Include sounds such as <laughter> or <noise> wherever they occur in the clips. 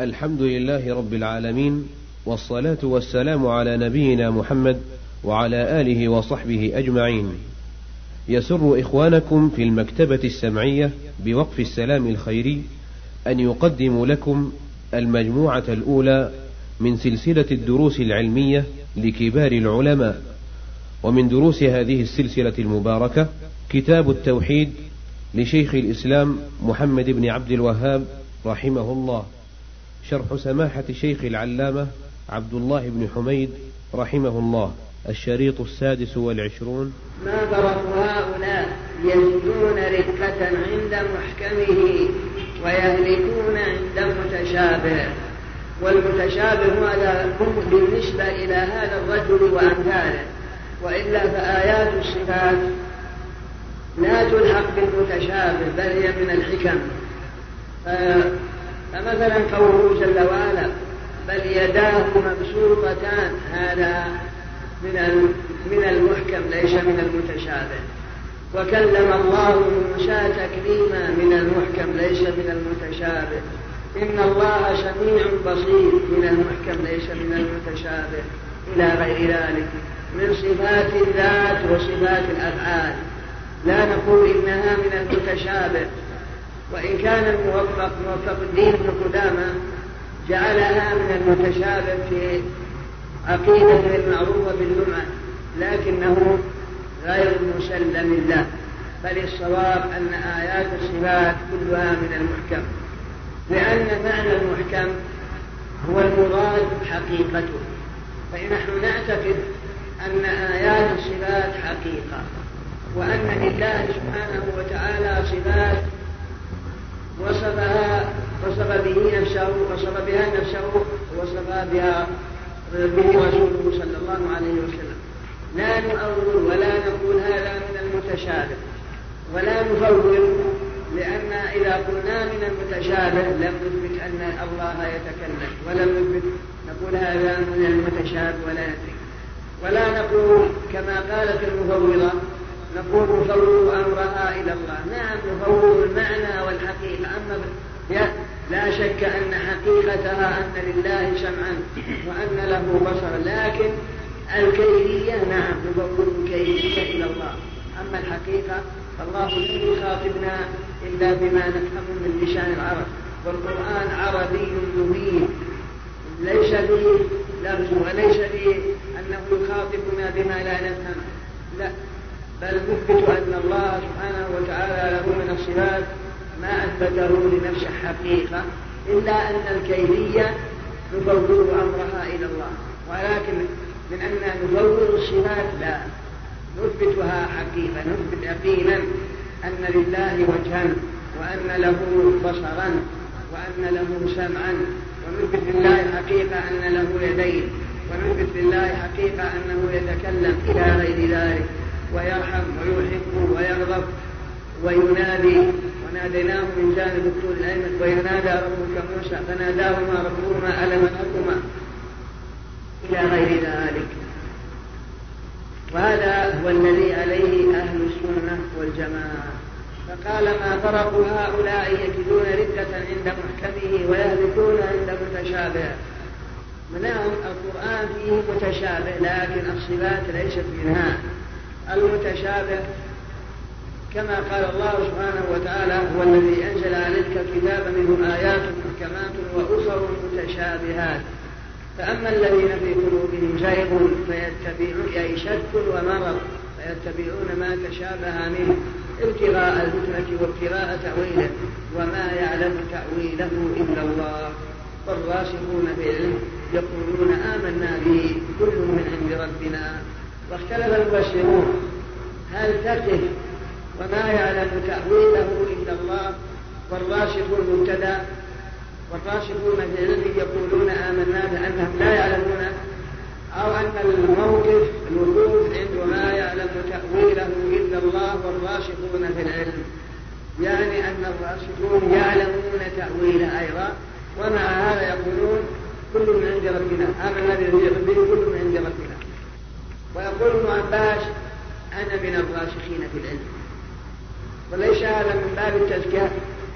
الحمد لله رب العالمين والصلاة والسلام على نبينا محمد وعلى آله وصحبه أجمعين. يسر إخوانكم في المكتبة السمعية بوقف السلام الخيري أن يقدموا لكم المجموعة الأولى من سلسلة الدروس العلمية لكبار العلماء، ومن دروس هذه السلسلة المباركة كتاب التوحيد لشيخ الإسلام محمد بن عبد الوهاب رحمه الله. شرح سماحة شيخ العلامة عبد الله بن حميد رحمه الله الشريط السادس والعشرون. ما فرق هؤلاء يزدون رقة عند محكمه ويهلكون عند متشابه. والمتشابه هذا بالنسبة إلى هذا الرجل وأمثاله وإلا فآيات الصفات لا تلحق بالمتشابه بل هي من الحكم. فمثلا قوله جل وعلا بل يداه مبسوطتان هذا من من المحكم ليس من المتشابه. وكلم الله موسى تكليما من المحكم ليس من المتشابه. إن الله سميع بصير من المحكم ليس من المتشابه. إلى غير ذلك. من صفات الذات وصفات الأفعال لا نقول إنها من المتشابه. وإن كان الموفق موفق الدين بن قدامة جعلها من المتشابه في عقيدته المعروفة باللمعة لكنه غير مسلم له بل الصواب أن آيات الصفات كلها من المحكم. لأن معنى المحكم هو المراد حقيقته. فنحن نعتقد أن آيات الصفات حقيقة وأن لله سبحانه وتعالى صفات وصفها وصف به نفسه وصف بها نفسه وصف بها به رسوله صلى الله عليه وسلم. لا نؤول ولا نقول هذا من المتشابه. ولا نفوض لأن إذا قلنا من المتشابه لم نثبت أن الله يتكلم ولم نثبت نقول هذا من المتشابه ولا ندري ولا نقول كما قالت المفوضة نقول نفوض أمرها إلى الله. نعم نفوض المعنى والحقيقة. أما لا شك أن حقيقتها أن لله سمعا وأن له بصرا لكن الكيفية نعم نفوض الكيفية إلى الله. أما الحقيقة فالله لم يخاطبنا إلا بما نفهم من لسان العرب. والقرآن عربي مبين. ليس به لفظ وليس به أنه يخاطبنا بما لا نفهم. لا. بل نثبت أن الله سبحانه وتعالى له من الصفات ما أثبته لنفسه حقيقة إلا أن الكيفية نفوض أمرها إلى الله. ولكن من أن نفوض الصفات لا نثبتها حقيقة نثبت يقينا أن لله وجها وأن له بصرا وأن له سمعا ونثبت لله حقيقة أن له يدين ونثبت لله حقيقة أنه يتكلم إلى غير ذلك. ويرحم ويحب ويغضب وينادي. وناديناه من جانب الطول الأيمن وينادى ربك موسى فناداهما ربهما الم انهكما إلى غير ذلك. وهذا هو الذي عليه أهل السنة والجماعة. فقال ما فرق هؤلاء يجدون ردة عند محكمه ويهلكون عند متشابه؟ نعم القرآن فيه متشابه لكن الصفات ليست منها. المتشابه كما قال الله سبحانه وتعالى هو الذي أنزل عليك الكتاب منه آيات محكمات وأخر متشابهات. فأما الذين في قلوبهم زيغ فيتبعون أي شك ومرض فيتبعون ما تشابه منه ابتغاء الفتنة وابتغاء تأويله وما يعلم تأويله إلا الله. والراسخون في العلم يقولون آمنا به كل من عند ربنا. واختلف المفسرون هل تقف وما يعلم تأويله إلا الله والراشدون مبتدأ والراشدون في العلم يقولون آمنا بأنهم لا يعلمون. أو أن الموقف الوقوف عند ما يعلم تأويله إلا الله والراشدون في العلم. يعني أن الراشدون يعلمون تأويله أيضا. ومع هذا يقولون كل من عند ربنا. آمنا به كل من عند ربنا. ويقول ابن عباس أنا من الراسخين في العلم. وليس هذا من باب التزكية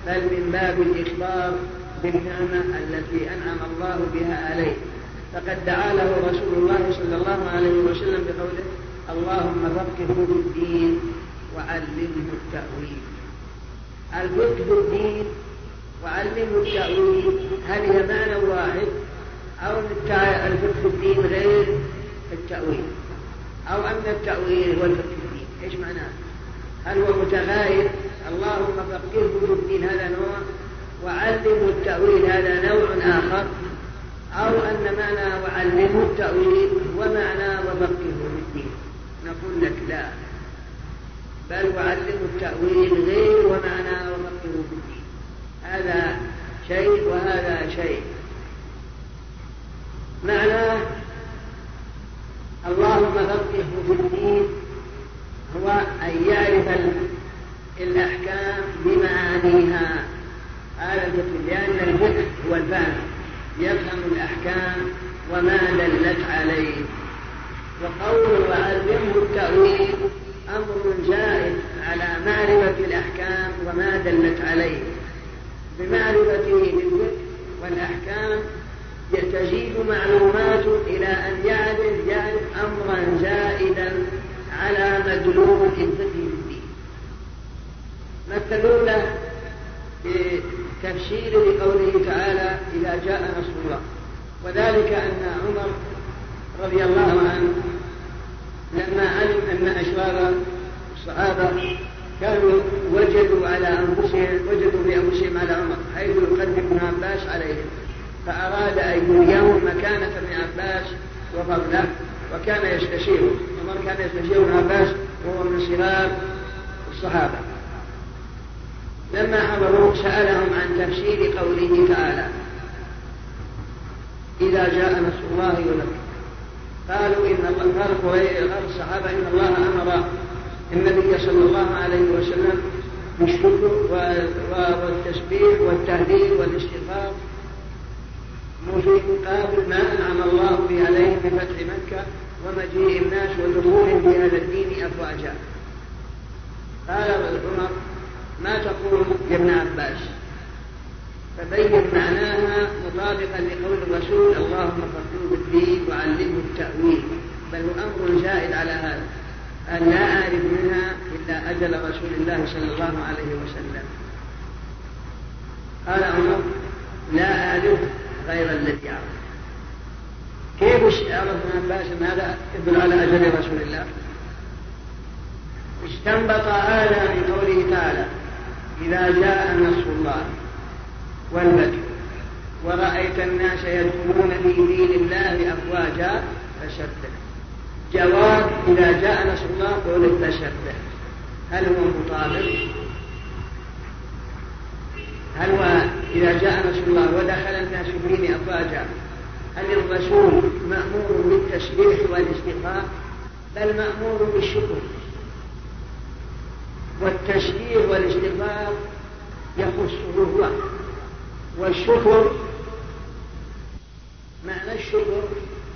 بل من باب الإخبار بالنعمة التي أنعم الله بها عليه. فقد دعا له رسول الله صلى الله عليه وسلم بقوله اللهم فقهه في الدين وعلمه التأويل. الفقه في الدين وعلمه التأويل هل هي معنى واحد؟ أو الفقه في الدين غير التأويل؟ أو أن التأويل الفقه في الدين إيش معناه؟ هل هو متغاير؟ اللهم فقهه في الدين هذا نوع وعلمه التأويل هذا نوع آخر أو أن معنى وعلمه التأويل ومعنى وفقهه في الدين. نقول لك لا. بل وعلمه التأويل غير ومعنى وفقهه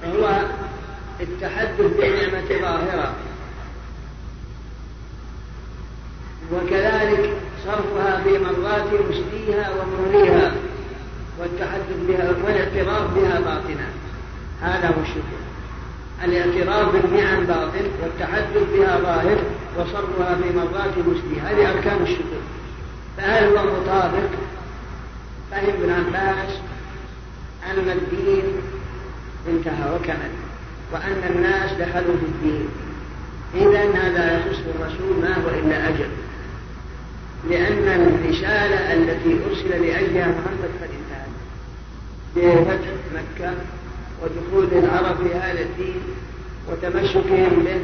هو التحدث بنعمة ظاهرة. وكذلك صرفها في مرات مسديها وموليها والتحدث بها والاعتراف بها باطنا. هذا هو الشكر. الاعتراف بالنعم باطن والتحدث بها ظاهر وصرفها في مرات مسديها هذه أركان الشكر. فهل هو مطابق؟ فهم ابن عباس أن الدين انتهى وكمل. وأن الناس دخلوا في الدين. إذا هذا يخص الرسول ما هو إلا أجل. لأن الرسالة التي أرسل لأجلها محمد قد انتهت. بفتح مكة ودخول العرب في هذا الدين وتمسكهم به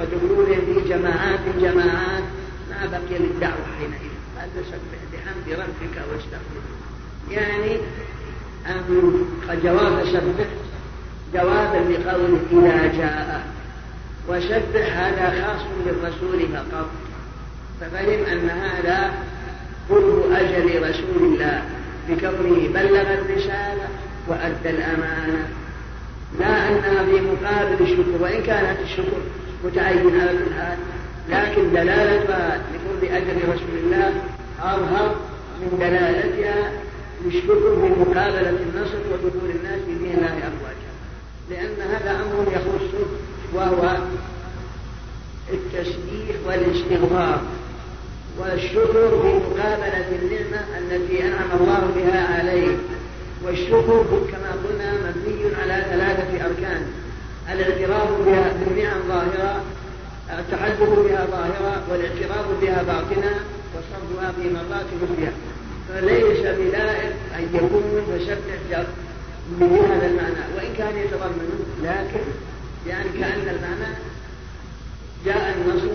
ودخولهم في جماعات جماعات ما بقي للدعوة حينئذ. هذا سبح بحمد ربك واستغفره يعني أن جواب سبح جوابا لقوله إذا جاء. وسبح هذا خاص بالرسول فقط ففهم أن هذا قرب أجل رسول الله بكونه بلغ الرسالة وأدى الأمانة. لا أنها في مقابل الشكر وإن كانت الشكر متعينة على الحال لكن دلالتها لقرب أجل رسول الله أظهر من دلالتها يشككوا في مقابلة النصر ودخول الناس في دين الله أفواجا. لأن هذا أمر يخصه وهو التسبيح والاستغفار والشكر في مقابلة النعمة التي أنعم الله بها عليه. والشكر كما قلنا مبني على ثلاثة أركان. الاعتراف بها بالنعم ظاهرة التحدث بها ظاهرة والاعتراف بها باطنة وصرفها في مرات مثلها فليس بلائق أن يكون فسبح بهذا المعنى. وإن كان يتضمنه لكن يعني كأن المعنى جاء النصر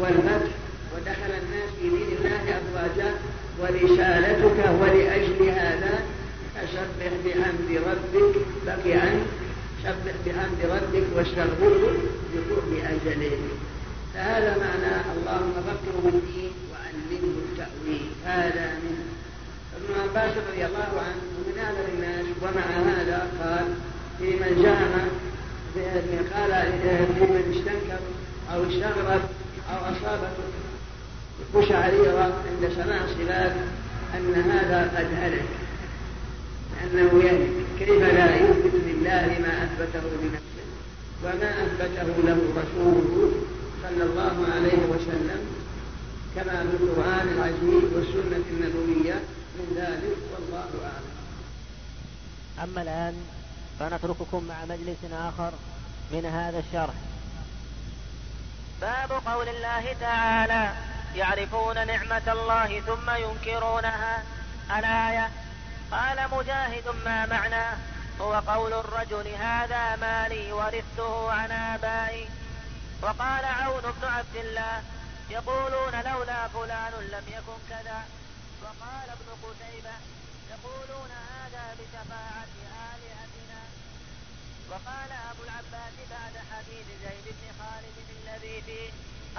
والفتح ودخل الناس في دين الله أفواجا ورسالتك ولأجل هذا فسبح بحمد ربك. بقي أن سبح بحمد ربك واستغفره بقرب أجله. فهذا معنى اللهم فكره بالدين وعلمه التأويل. هذا من ابن عباس رضي الله عنه من أعلم الناس ومع هذا قال في من زعم قال في من استنكر أو استغرب أو أصابته قشعريرة عند سماع صفات أن هذا قد هلك أنه يهلك كيف لا يثبت لله ما أثبته لنفسه وما أثبته له رسوله صلى الله عليه وسلم كما في القرآن العزيز والسنة النبوية. من ذلك والله أعلم. أما الآن فنترككم مع مجلس آخر من هذا الشرح. باب قول الله تعالى يعرفون نعمة الله ثم ينكرونها. الآية قال مجاهد ما معناه هو قول الرجل هذا مالي ورثته عن آبائي وقال عون بن عبد الله يقولون لولا فلان لم يكن كذا وقال ابن قتيبة يقولون هذا بشفاعة آلهتنا. وقال أبو العباس بعد حديث زيد بن خالد الذي فيه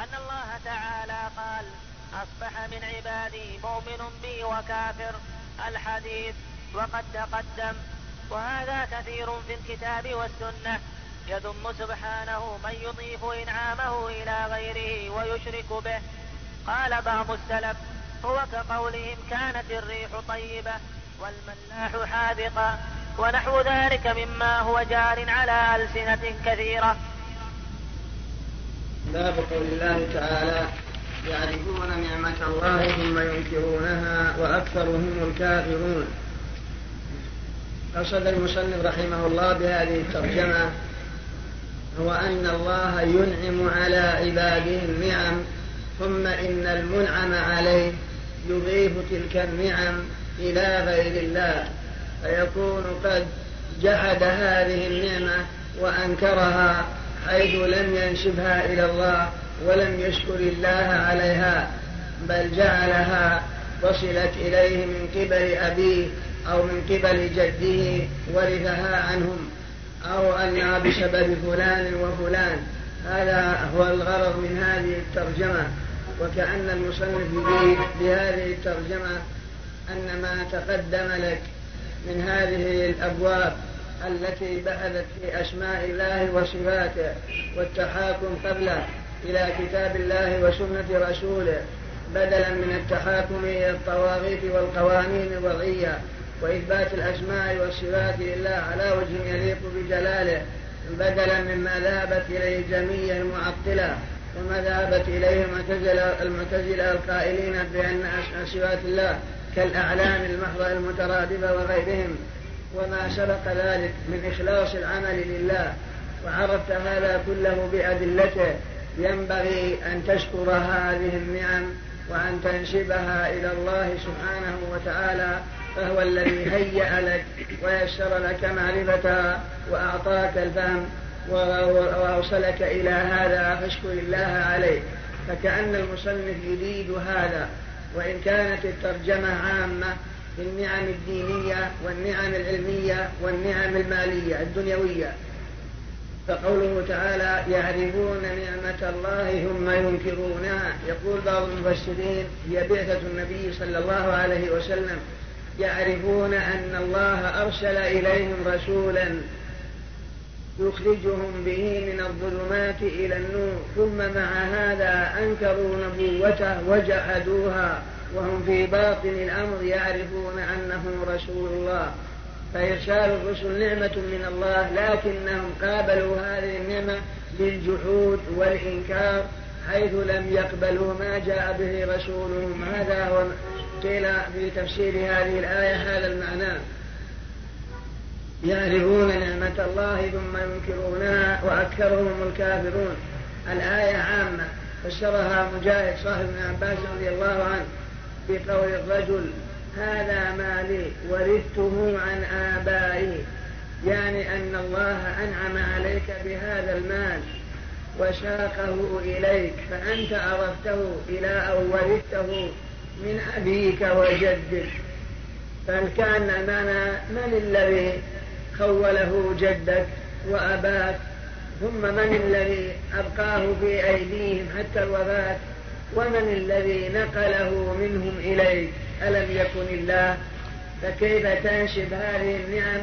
أن الله تعالى قال أصبح من عبادي مؤمن بي وكافر الحديث وقد تقدم. وهذا كثير في الكتاب والسنة. يذم سبحانه من يضيف إنعامه إلى غيره ويشرك به. قال بعض السلف هو كقولهم كانت الريح طيبة والملاح حاذقا ونحو ذلك مما هو جار على ألسنة كثيرة. باب قول الله تعالى يعرفون نعمة الله ثم ينكرونها وأكثرهم الكافرون. قصد المصنف رحمه الله بهذه الترجمة هو أن الله ينعم على عباده النعم ثم إن المنعم عليه يضيف تلك النعم إلى غير الله فيكون قد جحد هذه النعمة وأنكرها حيث لم ينسبها إلى الله ولم يشكر الله عليها بل جعلها وصلت إليه من قبل أبيه أو من قبل جده ورثها عنهم أو أنها بسبب فلان وفلان. هذا هو الغرض من هذه الترجمة. وكأن المصنف بهذه الترجمة أن ما تقدم لك من هذه الأبواب التي بحثت في أسماء الله وصفاته والتحاكم قبله إلى كتاب الله وسنة رسوله بدلا من التحاكم إلى الطواغيت والقوانين الوضعية وإثبات الأسماء والصفات لله على وجه يليق بجلاله بدلا مما ذهبت إليه جميع المعطلة. وما ذهبت إليه المعتزلة القائلين بأن صفات الله كالأعلام المحضة المترادفة وغيرهم وما سبق ذلك من إخلاص العمل لله وعرفت هذا كله بأدلته. ينبغي أن تشكر هذه النعم وأن تنسبها إلى الله سبحانه وتعالى فهو الذي هيأ لك ويسر لك معرفتها وأعطاك الفهم وأوصلك إلى هذا فاشكر الله عليه فكأن المصنف يريد هذا. وإن كانت الترجمة عامة بالنعم الدينية والنعم العلمية والنعم المالية الدنيوية. فقوله تعالى يعرفون نعمة الله ثم ينكرونها. يقول بعض المفسرين هي بعثة النبي صلى الله عليه وسلم. يعرفون أن الله أرسل إليهم رسولا يخرجهم به من الظلمات إلى النور ثم مع هذا أنكروا نبوته وجحدوها وهم في باطن الأمر يعرفون أنه رسول الله. فإرسال الرسل نعمة من الله لكنهم قابلوا هذه النعمة بالجحود والإنكار حيث لم يقبلوا ما جاء به رسولهم. هذا هو قيل في تفسير هذه الآية هذا المعنى. يعرفون نعمة الله ثم ينكرونها وأكثرهم الكافرون. الآية عامة فسرها مجاهد صاحب ابن عباس رضي الله عنه بقول الرجل هذا مالي ورثته عن آبائي. يعني أن الله أنعم عليك بهذا المال وشاقه إليك فأنت أردته إلى أو ورثته من أبيك وجدك. فكان معنى من الذي خوله جدك وأباك ثم من الذي أبقاه في أيديهم حتى الوفاة؟ ومن الذي نقله منهم إليك؟ ألم يكن الله؟ فكيف تنشب هذه النعم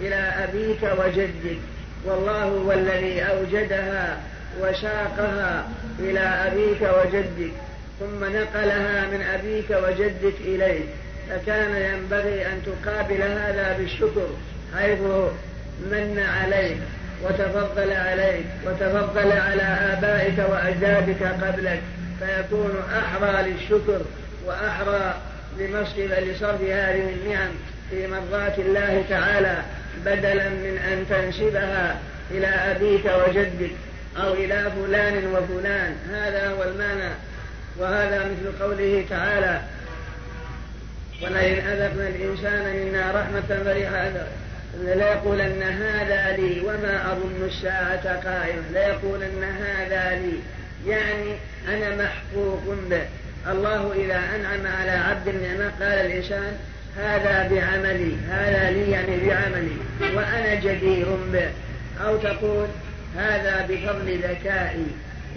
إلى أبيك وجدك؟ والله هو الذي أوجدها وشاقها إلى أبيك وجدك ثم نقلها من أبيك وجدك إليك. فكان ينبغي أن تقابل هذا بالشكر. حيث من عليك وتفضل عليك وتفضل على آبائك وأجدادك قبلك فيكون أحرى للشكر وأحرى لمصرف لصرف هذه النعم في مرضاة الله تعالى بدلا من أن تنسبها إلى أبيك وجدك أو إلى فلان وفلان. هذا هو المعنى وهذا مثل قوله تعالى ولئن أذقنا الإنسان منا رحمة فرح ليقولن هذا لي وما أظن الساعة قائمة. ليقولن هذا لي. يعني أنا محقوق به. الله إذا أنعم على عبد النعمة قال الإنسان هذا بعملي هذا لي يعني بعملي وأنا جدير به. أو تقول هذا بفضل ذكائي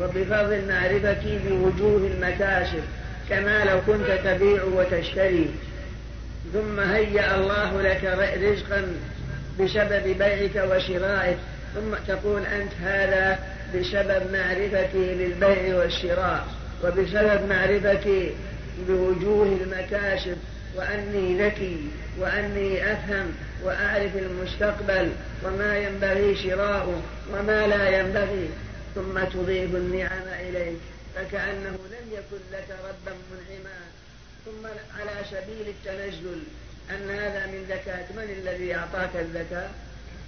وبفضل معرفتي بوجوه المكاسب كما لو كنت تبيع وتشتري. ثم هيأ الله لك رزقا بسبب بيعك وشرائك ثم تقول أنت هذا بسبب معرفتي للبيع والشراء وبسبب معرفتي بوجوه المكاسب وأني ذكي وأني أفهم وأعرف المستقبل وما ينبغي شراؤه وما لا ينبغي. ثم تضيف النعم إليك فكأنه لم يكن لك ربا منعما. ثم على سبيل التنزل أن هذا من ذكاء من الذي أعطاك الذكاء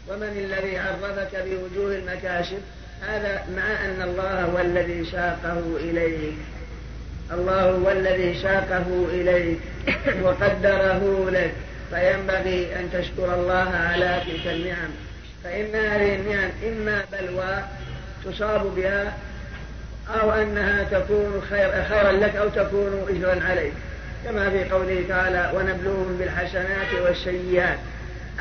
ومن الذي عرفك بوجوه المكاسب هذا مع أن الله هو الذي ساقه إليك. الله هو الذي ساقه إليك وقدره لك. فينبغي أن تشكر الله على تلك النعم. فإن هذه النعم إما بلوى تصاب بها أو أنها تكون خير خيرا لك أو تكون إجرا عليك. كما في قوله تعالى ونبلوهم بالحسنات والسيئات.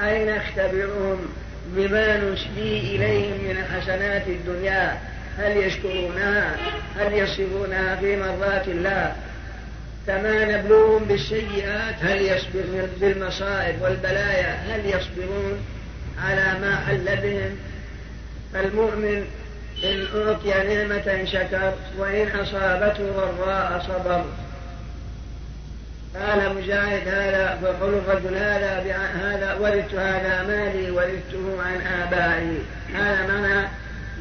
أي نختبرهم بما نسدي إليهم من حسنات الدنيا. هل يشكرونها؟ هل يصبونها في مرضات الله؟ كما نبلوهم بالسيئات هل يصبرون بالمصائب والبلايا؟ هل يصبرون على ما حل بهم؟ فالمؤمن إن أعطي نعمة شكر وإن أصابته ضراء صبر. قال مجاهد هذا الرجل هذا هذا ورثت هذا مالي ورثته عن آبائي. هذا معنى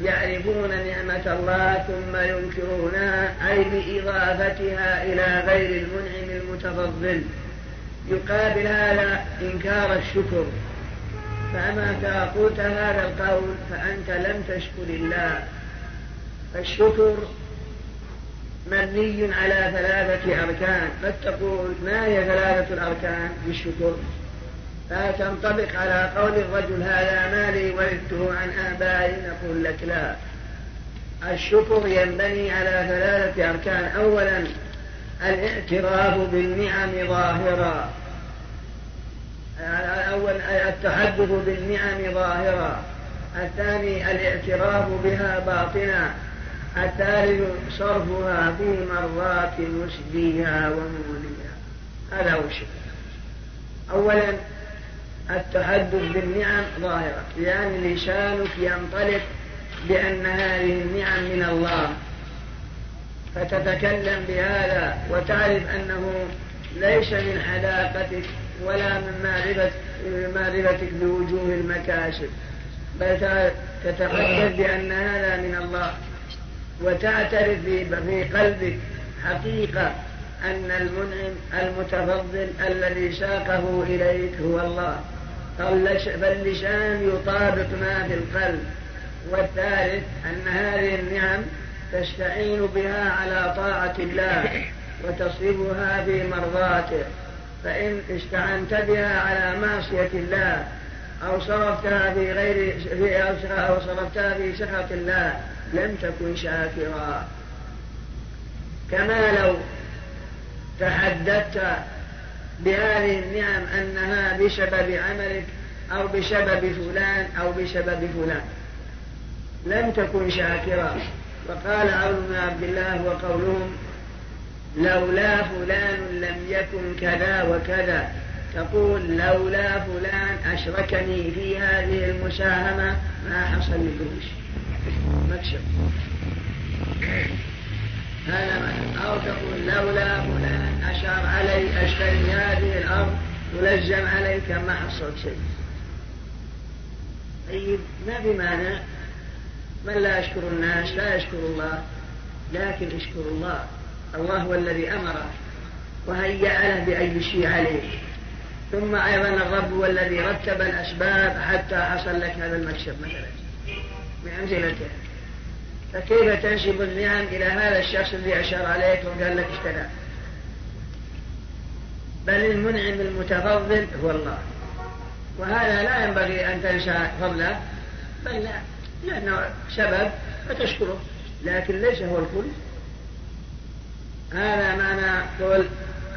يعرفون نعمة الله ثم ينكرونها أي بإضافتها إلى غير المنعم المتفضل. يقابل هذا إنكار الشكر. فأما قلت هذا القول فأنت لم تشكر الله. فالشكر مبني على ثلاثة أركان. قد تقول ما هي ثلاثة الأركان؟ بالشكر. فتنطبق على قول الرجل هذا مالي ورثته عن آبائي نقول لك لا. الشكر ينبني على ثلاثة أركان. أولا الاعتراف بالنعم ظاهرا الأول التحدث بالنعم ظاهرا الثاني الاعتراف بها باطنا الثالث صرفها في مرات مسديها وموليها. هذا هو الشكر أولا التحدث بالنعم ظاهرة يعني لسانك ينطلق بأن هذه النعم من الله. فتتكلم بهذا وتعرف أنه ليس من حداقتك ولا من معرفتك بوجوه المكاسب بل تتحدث بأن هذا من الله. وتعترف في قلبك حقيقة أن المنعم المتفضل الذي ساقه إليك هو الله. فاللسان يطابق ما في القلب. والثالث أن هذه النعم تستعين بها على طاعة الله وتصرفها في مرضاته. فإن استعنت بها على معصية الله أو صرفتها في غير أو صرفتها في سخط الله لم تكن شاكرا. كما لو تحدثت بهذه النعم أنها بسبب عملك أو بسبب فلان أو بسبب فلان. لم تكن شاكرا. وقال عون بن عبد الله وقولهم لولا فلان لم يكن كذا وكذا. تقول لولا فلان أشركني في هذه المساهمة ما حصل لي قروش مكسب هذا أو تقول لولا فلان أشار علي أشتري هذه الأرض ولزم عليك ما حصلت شيء. طيب ما بمعنى من لا يشكر الناس لا يشكر الله لكن اشكر الله. الله هو الذي أمره وهيأ له بأي شيء عليه. ثم أيضا الرب هو الذي رتب الأسباب حتى حصل لك هذا المكسب مثلا. بأمثلته فكيف تنسب النعم إلى هذا الشخص الذي أشار عليك وقال لك اشترى بل المنعم المتفضل هو الله. وهذا لا ينبغي أن تنسى فضله بل لا لأنه سبب فتشكره لكن ليس هو الكل. هذا معنى قول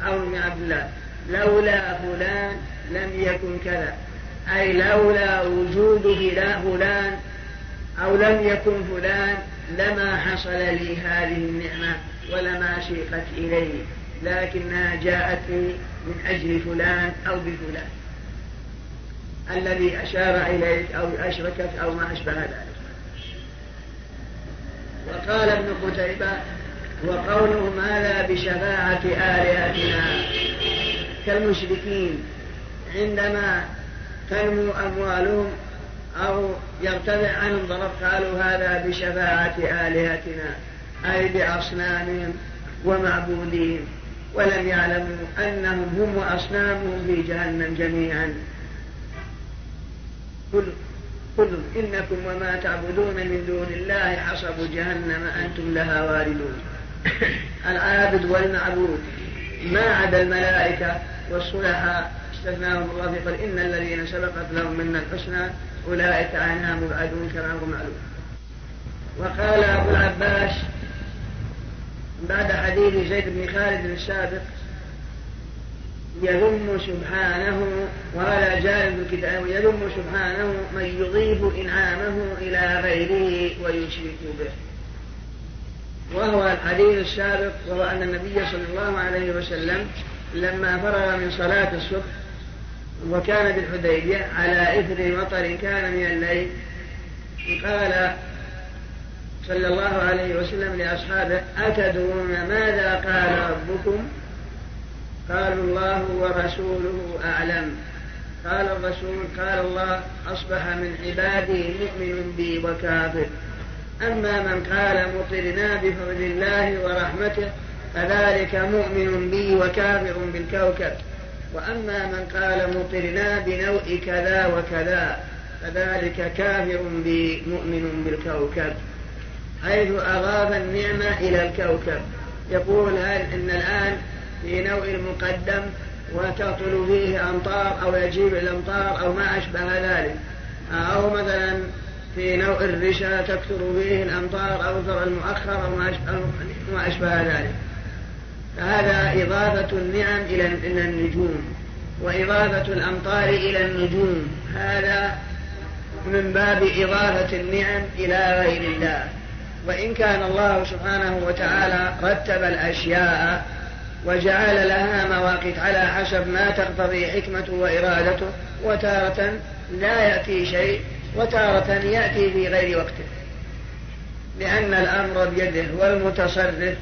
عون بن عبد الله لولا فلان لم يكن كذا أي لولا وجود فلان أو لم يكن فلان لما حصل لي هذه النعمة ولما شيقت إلي لكنها جاءتني من أجل فلان أو بفلان. الذي أشار إليك أو أشركك أو ما أشبه ذلك. وقال ابن قتيبة وقولهم هذا بشفاعة آلهتنا؟ كالمشركين. عندما تنمو أموالهم أو يرتفع عنهم ضرب قالوا هذا بشفاعة آلهتنا أي بأصنامهم ومعبودين. ولم يعلموا أنهم هم وأصنامهم في جهنم جميعا. قل قل إنكم وما تعبدون من دون الله حصب جهنم أنتم لها واردون. <coughs> العابد والمعبود ما عدا الملائكة والصلحاء. استثناهم الله قال إن الذين سبقت لهم منا الحسنى أولئك عنها مبعدون كما هو معلوم وقال أبو العباس بعد حديث زيد بن خالد السابق يذم سبحانه جاء في الكتاب يذم سبحانه من يضيف إنعامه إلى غيره ويشرك به. وهو الحديث السابق وهو أن النبي صلى الله عليه وسلم لما فرغ من صلاة الصبح وكان بالحديبية على إثر مطر كان من الليل. قال صلى الله عليه وسلم لأصحابه أتدرون ماذا قال ربكم؟ قالوا الله ورسوله أعلم. قال الرسول قال الله أصبح من عبادي مؤمن بي وكافر. أما من قال مطرنا بفضل الله ورحمته فذلك مؤمن بي وكافر بالكوكب. وأما من قال مطرنا بنوء كذا وكذا فذلك كافر مؤمن بالكوكب. حيث أضاف النعمة إلى الكوكب. يقول هل إن الآن في نوء المقدم وتهطل فيه أمطار أو يجيب الأمطار أو ما أشبه ذلك. أو مثلا في نوء الرشا تكثر فيه الأمطار أو ترى المؤخر أو ما أشبه ذلك. فهذا إضافة النعم إلى النجوم وإضافة الأمطار إلى النجوم. هذا من باب إضافة النعم إلى غير الله. وإن كان الله سبحانه وتعالى رتب الأشياء وجعل لها مواقيت على حسب ما تقتضي حكمته وإرادته وتارة لا يأتي شيء وتارة يأتي في غير وقته. لأن الأمر بيده والمتصرف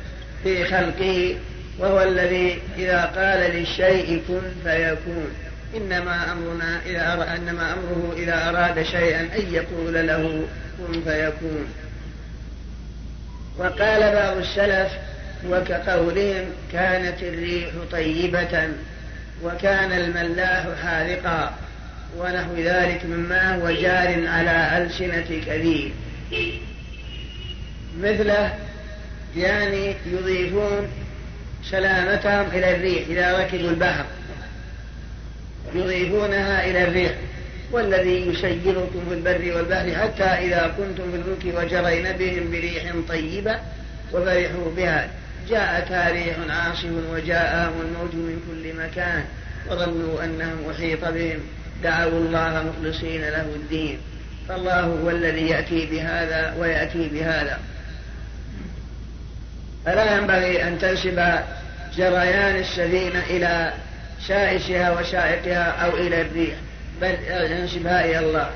في خلقه وهو الذي إذا قال للشيء كن فيكون. إنما أمرنا إذا أر... إنما أمره إذا أراد شيئا أن يقول له كن فيكون. وقال بعض السلف وكقولهم كانت الريح طيبة وكان الملاح حارقا ونحو ذلك مما هو جار على ألسنة كثير مثله يعني يضيفون سلامتهم إلى الريح إذا ركبوا البحر. يضيفونها إلى الريح. والذي يسيركم في البر والبحر حتى إذا كنتم في الفلك وجرين بهم بريح طيبة وفرحوا بها. جاءتها ريح عاصف وجاءهم الموج من كل مكان. وظنوا أنهم أحيط بهم. دعوا الله مخلصين له الدين. فالله هو الذي يأتي بهذا ويأتي بهذا. فلا ينبغي أن تنسب جريان السفينة إلى شائشها وشائقها أو إلى الريح بل ينسبها إلى الله.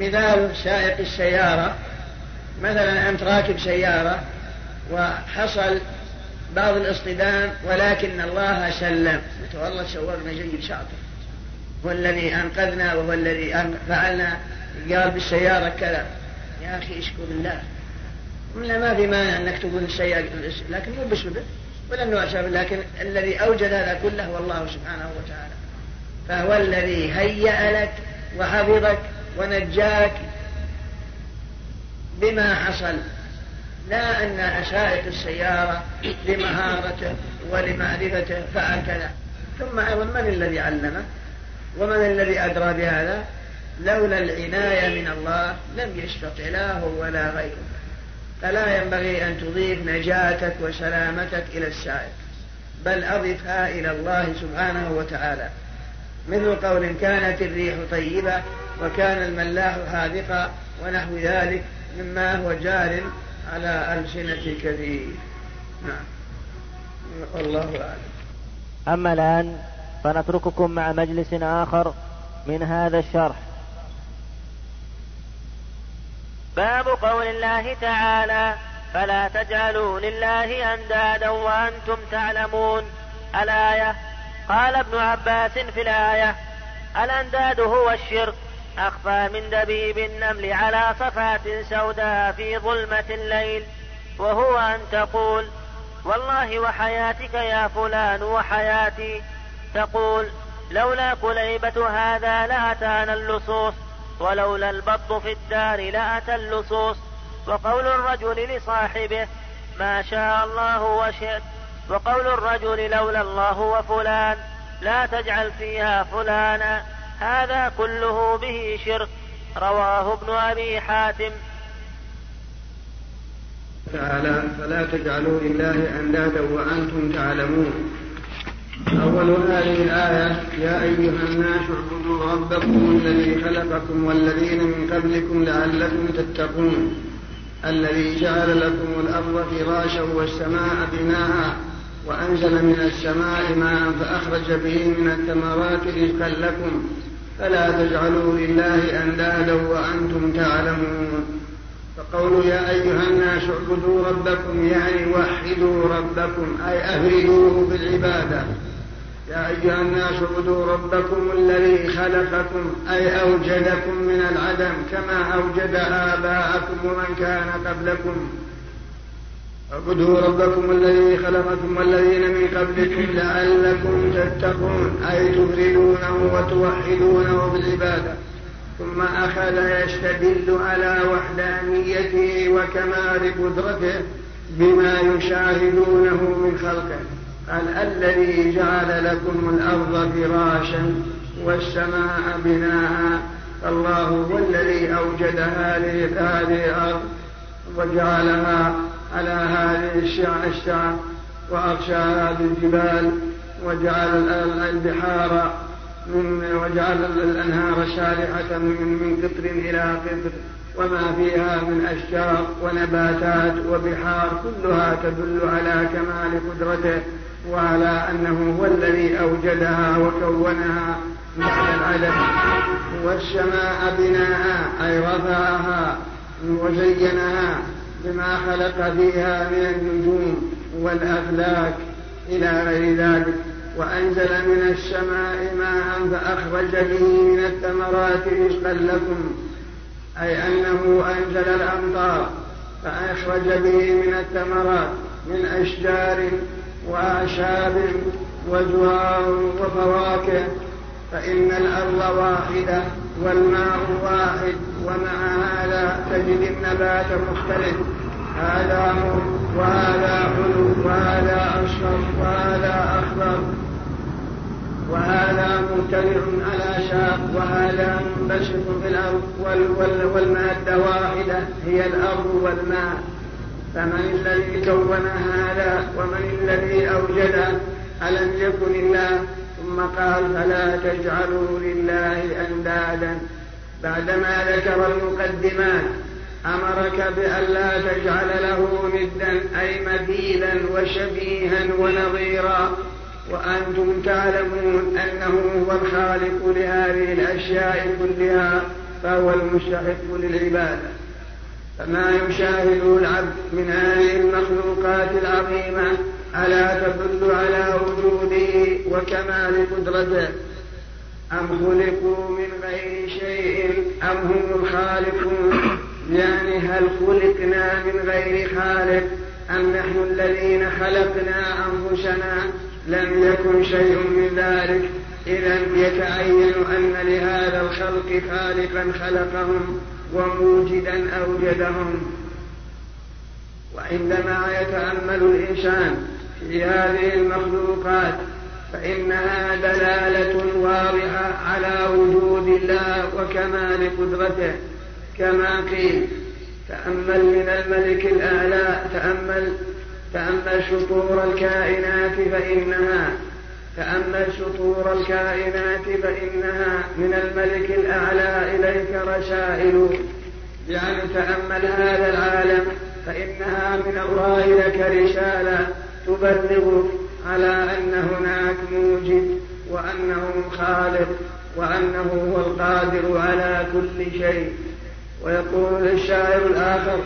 مثال سائق السيارة مثلا أنت راكب سيارة وحصل بعض الاصطدام ولكن الله سلم. والله سوقنا جيد شاطر. هو الذي أنقذنا وهو الذي فعلنا. قال بالسيارة كذا. يا أخي اشكر الله. قلنا ما في مانع أنك تقول السيارة لكن مو بسبب ولا نوع لكن الذي أوجد هذا كله هو الله سبحانه وتعالى. فهو الذي هيأ لك وحفظك ونجاك بما حصل. لا أن سائق السيارة لمهارته ولمعرفته فعل كذا ثم أيضا من الذي علمه؟ ومن الذي أدرى بهذا؟ لولا العناية من الله لم يستطع لا هو ولا غيره. فلا ينبغي أن تضيف نجاتك وسلامتك إلى السائق بل أضفها إلى الله سبحانه وتعالى. مثل قول كانت الريح طيبة وكان الملاح حاذقا ونحو ذلك مما هو جار على ألسنة كثير. نعم. والله أعلم. أما الآن فنترككم مع مجلس آخر من هذا الشرح. باب قول الله تعالى فلا تجعلوا لله أندادا وأنتم تعلمون. الآية قال ابن عباس في الآية الأنداد هو الشرك أخفى من دبيب النمل على صفات سوداء في ظلمة الليل. وهو أن تقول والله وحياتك يا فلان وحياتي. تقول لولا كليبة هذا لأتانا اللصوص. ولولا البط في الدار لأتى اللصوص. وقول الرجل لصاحبه ما شاء الله وشئت. وقول الرجل لولا الله وفلان لا تجعل فيها فلانا. هذا كله به شرك. رواه ابن أبي حاتم. تعالى فلا تجعلوا لله أندادا وأنتم تعلمون. أول هذه الآية يا أيها الناس اعبدوا ربكم الذي خلقكم والذين من قبلكم لعلكم تتقون الذي جعل لكم الأرض فراشا والسماء بناء وأنزل من السماء ماء فأخرج به من الثمرات رزقا لكم فلا تجعلوا لله أندادا وأنتم تعلمون. فقول يا أيها الناس اعبدوا ربكم يعني وحدوا ربكم أي أفردوه بالعبادة. يا أيها الناس اعبدوا ربكم الذي خلقكم أي أوجدكم من العدم كما أوجد آباءكم ومن كان قبلكم. اعبدوا ربكم الذي خلقكم والذين من قبلكم لعلكم تتقون أي تفردونه وتوحدونه بالعبادة. ثم أخذ يستدل على وحدانيته وكمال قدرته بما يشاهدونه من خلقه. قال الذي جعل لكم الأرض فراشا والسماء بناء الله هو الذي أوجد هذه الأرض وجعلها على هذه الشعر وأغشاها بالجبال وجعل البحار من وجعل الأنهار شارحة من من قطر إلى قطر وما فيها من أشجار ونباتات وبحار كلها تدل على كمال قدرته. وعلى أنه هو الذي أوجدها وكونها بعد العدم. والسماء بناء أي رفعها وزينها بما خلق فيها من النجوم والأفلاك إلى غير ذلك. وأنزل من السماء ماء فأخرج به من الثمرات رزقا لكم. أي أنه أنزل الأمطار فأخرج به من الثمرات من أشجار وأعشاب وزهار وفواكه فإن الأرض واحدة والماء واحد ومع هذا تجد النبات مختلف. هذا مر وهذا حلو وهذا أصفر وهذا أخضر. وهذا مبتدع على شاق وهذا منبسط في الأرض والمادة واحدة هي الأرض والماء. فمن الذي كون هذا ومن الذي أوجده ألم يكن الله؟ ثم قال فلا تجعلوا لله أندادا. بعدما ذكر المقدمات أمرك بألا تجعل له ندا أي مثيلا وشبيها ونظيرا. وأنتم تعلمون أنه هو الخالق لهذه الأشياء كلها فهو المستحق للعبادة. فما يشاهده العبد من هذه المخلوقات العظيمة ألا تدل على وجوده وكمال قدرته؟ أم خلقوا من غير شيء؟ أم هم الخالقون؟ يعني هل خلقنا من غير خالق؟ أم نحن الذين خلقنا أنفسنا؟ لم يكن شيء من ذلك. إذا يتعين أن لهذا الخلق خالقا خلقهم. وموجدا أوجدهم. وعندما يتأمل الإنسان في هذه المخلوقات فإنها دلالة واضحة على وجود الله وكمال قدرته. كما قيل تأمل من الملك الأعلى تأمل تأمل شطور الكائنات فإنها تأمل شطور الكائنات فإنها من الملك الأعلى إليك رسائل. يعني تأمل هذا العالم فإنها من الله لك رسالة تبلغك على أن هناك موجد وأنه خالق وأنه هو القادر على كل شيء. ويقول الشاعر الآخر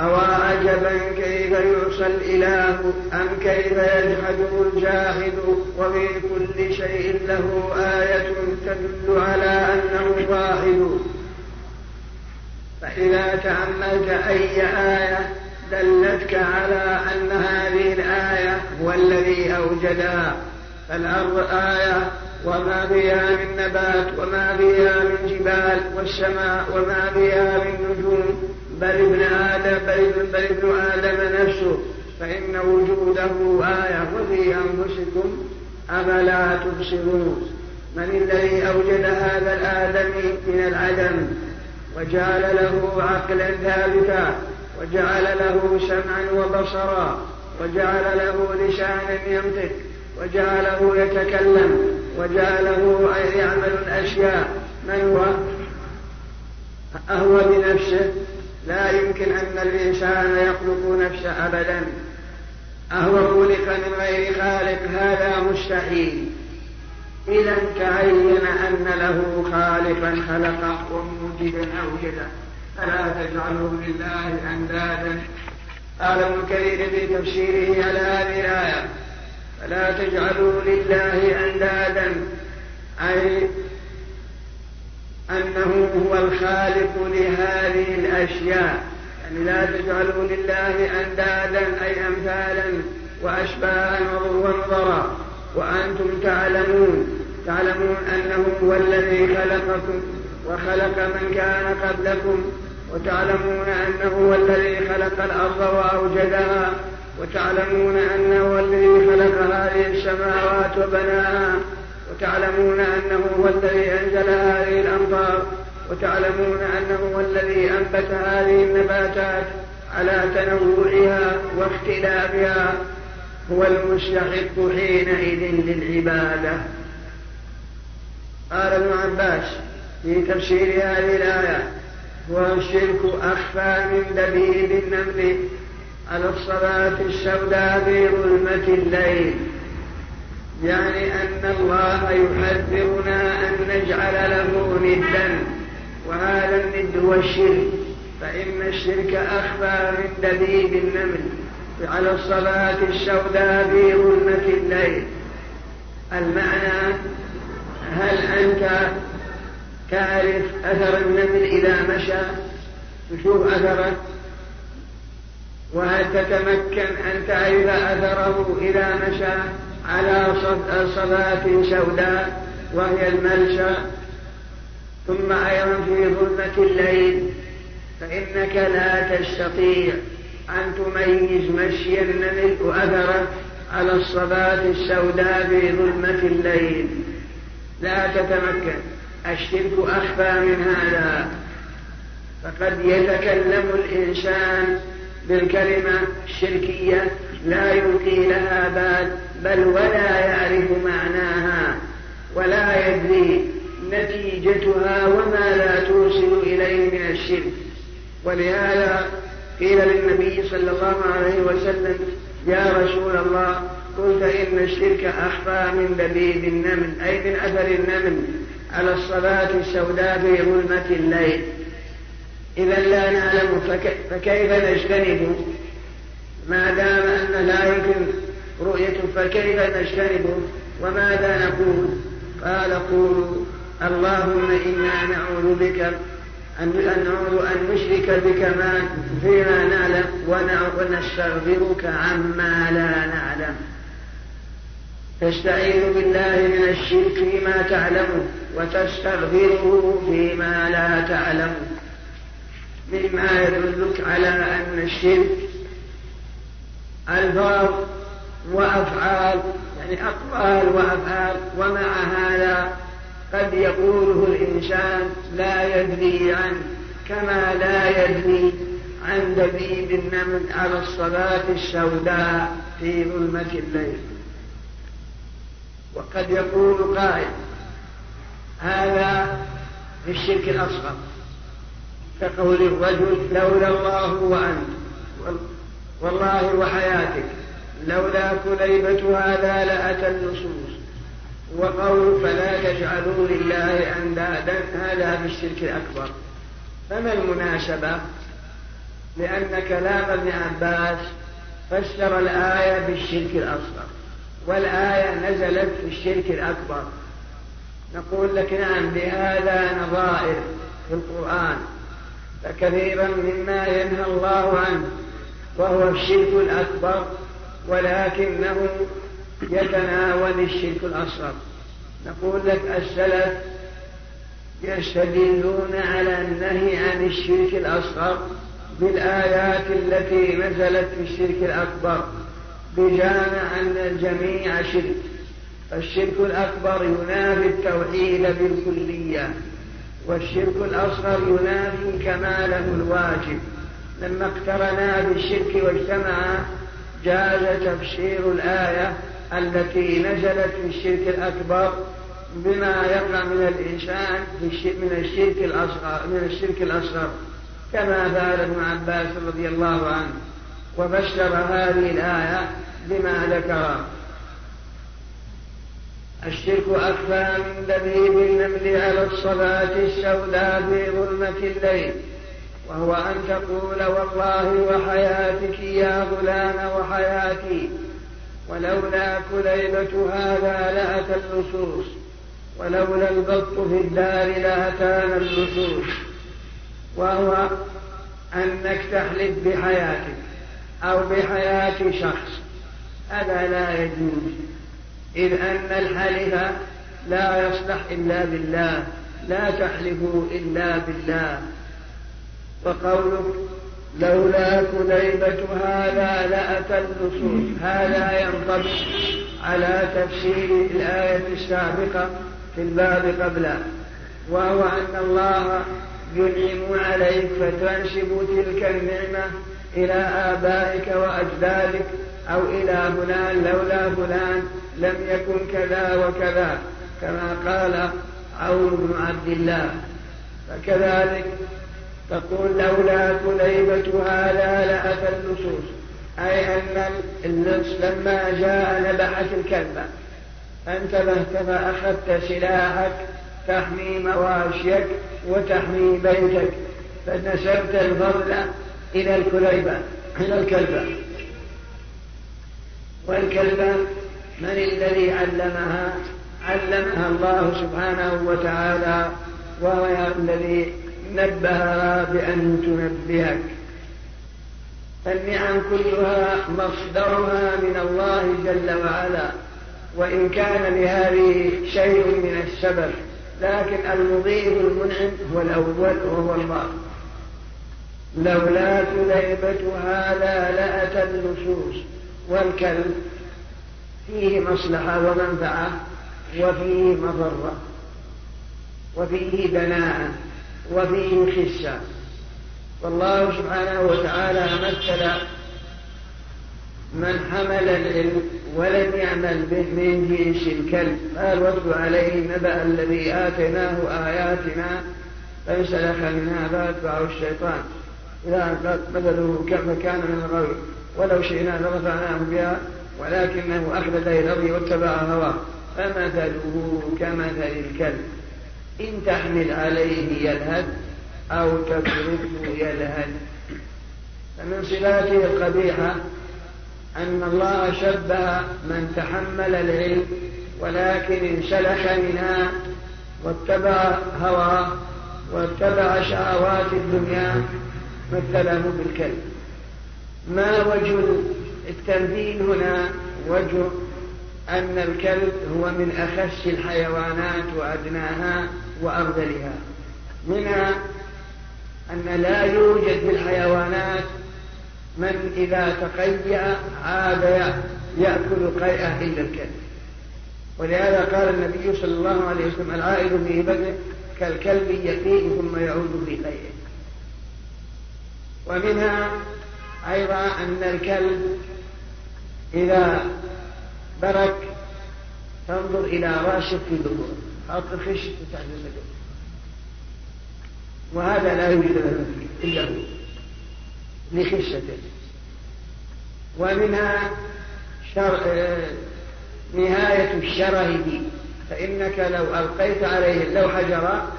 أوا عجبا كيف يعصى الإله أم كيف يجحده الجاحد وفي كل شيء له آية تدل على أنه واحد. فإذا تأملت أي آية دلتك على أن هذه الآية هو الذي أوجدها فالأرض آية وما بها من نبات وما بها من جبال والسماء وما بها من نجوم. بل ابن آدم بل, بل ابن آدم نفسه. فإن وجوده آية. وفي أنفسكم أفلا تبصرون. من الذي أوجد هذا الآدمي من العدم وجعل له عقلا ثابتا وجعل له سمعا وبصرا وجعل له لسانا ينطق وجعله يتكلم وجعله يعمل الأشياء من هو؟ أهو بنفسه. لا يمكن أن الإنسان يخلق نفسه أبدا. أهو خلق من غير خالق هذا مستحيل. إذا تعين أن له خالقا خلقه وموجدا أوجده فلا تجعلوا لله أندادا. قال ابن كثير في تفسيره على هذه الآية فلا تجعلوا لله أندادا. أي أنه هو الخالق لهذه الأشياء. يعني لا تجعلوا لله أندادا أي أمثالا وأشباها ونظرا وأنتم تعلمون تعلمون أنه هو الذي خلقكم وخلق من كان قبلكم. وتعلمون أنه هو الذي خلق الأرض وأوجدها. وتعلمون أنه هو الذي خلق هذه السماوات وبناها. وتعلمون أنه هو الذي أنزل هذه الأمطار وتعلمون أنه هو الذي أنبت هذه النباتات على تنوعها واختلافها هو المستحق حينئذ للعبادة. قال ابن عباس في تفسير هذه الآية والشرك أخفى من دبيب النمل على الصلاة السوداء في ظلمة الليل. يعني أن الله يحذرنا أن نجعل له ندا وهذا الند هو الشرك. فإن الشرك أخفى من دبيب النمل على الصلاة السوداء في ظلمة الليل. المعنى هل أنت تعرف أثر النمل إذا مشى؟ تشوف أثره. وهل تتمكن أن تعرف أثره إذا مشى؟ على صلاة سوداء وهي الملشى ثم أيضا في ظلمة الليل فإنك لا تستطيع أن تميز مشي النمل وأثره على الصلاة السوداء في ظلمة الليل. لا تتمكن الشرك أخفى من هذا. فقد يتكلم الإنسان بالكلمة الشركية لا يلقي لها بال بل ولا يعرف معناها ولا يدري نتيجتها وما لا توصل إليه من الشرك. ولهذا قيل للنبي صلى الله عليه وسلم يا رسول الله قلت إن الشرك أخفى من دبيب النمل أي من أثر النمل على الصلاة السوداء في ظلمة الليل. إذا لا نعلم فكيف نجتنب؟ ما دام أن لا يمكن رؤيته فكيف نجتنبه وماذا نقول؟ قال قولوا اللهم إنا نعوذ بك أن نعوذ أن نشرك بك ما فيما نعلم ونستغفرك عما لا نعلم. تستعيذ بالله من الشرك فيما تعلمه وتستغفره فيما لا تعلمه مما يدلك على أن الشرك ألفاظ وأفعال يعني أقوال وأفعال ومع هذا قد يقوله الإنسان لا يدري عنه كما لا يدري عن دبيب النمل على الصلاة السوداء في ظلمة الليل. وقد يقول قائل هذا في الشرك الأصغر كقول الرجل لولا الله وأنت والله وحياتك. لولا كليبة هذا لأتى النصوص. وقول فلا تجعلوا لله أندادا هذا في الشرك الأكبر. فما المناسبة؟ لأن كلام ابن عباس فسر الآية بالشرك الأصغر والآية نزلت في الشرك الأكبر. نقول لك نعم بهذا نظائر في القرآن فكثيرا مما ينهى الله عنه وهو الشرك الأكبر. ولكنه يتناول الشرك الأصغر. نقول لك السلف يستدلون على النهي عن الشرك الأصغر بالآيات التي نزلت في الشرك الأكبر بجامع أن الجميع شرك. الشرك الأكبر ينافي التوحيد بالكلية والشرك الأصغر ينافي كماله الواجب. لما اقترنا بالشرك واجتمعا جاز تفسير الآية التي نزلت في الشرك الأكبر بما يقع من الإنسان من الشرك الأصغر من الشرك الأصغر. كما قال ابن عباس رضي الله عنه. وبشر هذه الآية بما ذكر. الشرك أخفى من دبيب النمل على الصلاة السوداء في ظلمة الليل. وهو أن تقول والله وحياتك يا غلام وحياتي ولولا كليبة هذا لأتى اللصوص ولولا البط في الدار لأتانا اللصوص وهو أنك تحلف بحياتك أو بحياة شخص. هذا لا يجوز إذ أن الحلف لا يصلح إلا بالله لا تحلفوا إلا بالله. وقولك لولا كليبة هذا لأتى النصوص هذا ينطبق على تفسير الآية السابقة في الباب قبله وهو أن الله ينعم عليك فتنسب تلك النعمة إلى آبائك وأجدادك أو إلى فلان لولا فلان لم يكن كذا وكذا كما قال عون بن عبد الله. فكذلك تقول لولا كليبة هذا لأتى اللصوص أي أن اللص لما جاء نبحت الكلبة انتبهت فأخذت سلاحك تحمي مواشيك وتحمي بيتك. فنسبت الفضل إلى الكليبة إلى الكلبة. والكلبة من الذي علمها؟ علمها الله سبحانه وتعالى وهو الذي نبهها بأن تنبهك. النعم كلها مصدرها من الله جل وعلا وإن كان لهذه شيء من السبب لكن المضيف المنعم هو الأول وهو الله. لولا كليبة هذا لأتى النصوص والكلب فيه مصلحة ومنفعة وفيه مضرة وفيه دناءة وفيه خسة والله سبحانه وتعالى مثل من حمل العلم ولم يعمل به من جنس الكلب. قال واتل عليه نبأ الذي آتيناه آياتنا فانسلخ منها فاتبعه الشيطان. إذا كما كان من الغوي. ولو شئنا لرفعناه بها ولكنه أخلد إلى الأرض واتبع هواه. فمثله كمثل الكلب. إن تحمل عليه يلهث أو تتركه يلهث. فمن صفاته القبيحة أن الله شبه من تحمل العلم ولكن انسلخ منها واتبع هواه واتبع شهوات الدنيا مثله بالكلب. ما وجه التمثيل هنا؟ وجه أن الكلب هو من أخس الحيوانات وأدناها. وأرذلها. منها أن لا يوجد في الحيوانات من إذا تقيأ عاد يأكل قيئة إلا الكلب. ولهذا قال النبي صلى الله عليه وسلم العائد في بدنه كالكلب يقيء ثم يعود في قيئه. ومنها أيضا أن الكلب إذا برك تنظر إلى راشد في ظهوره حاط الخش تحت السجن وهذا لا يوجد له إلا هو. لخشته. ومنها شر... نهاية الشره فإنك لو ألقيت عليه لو حجرا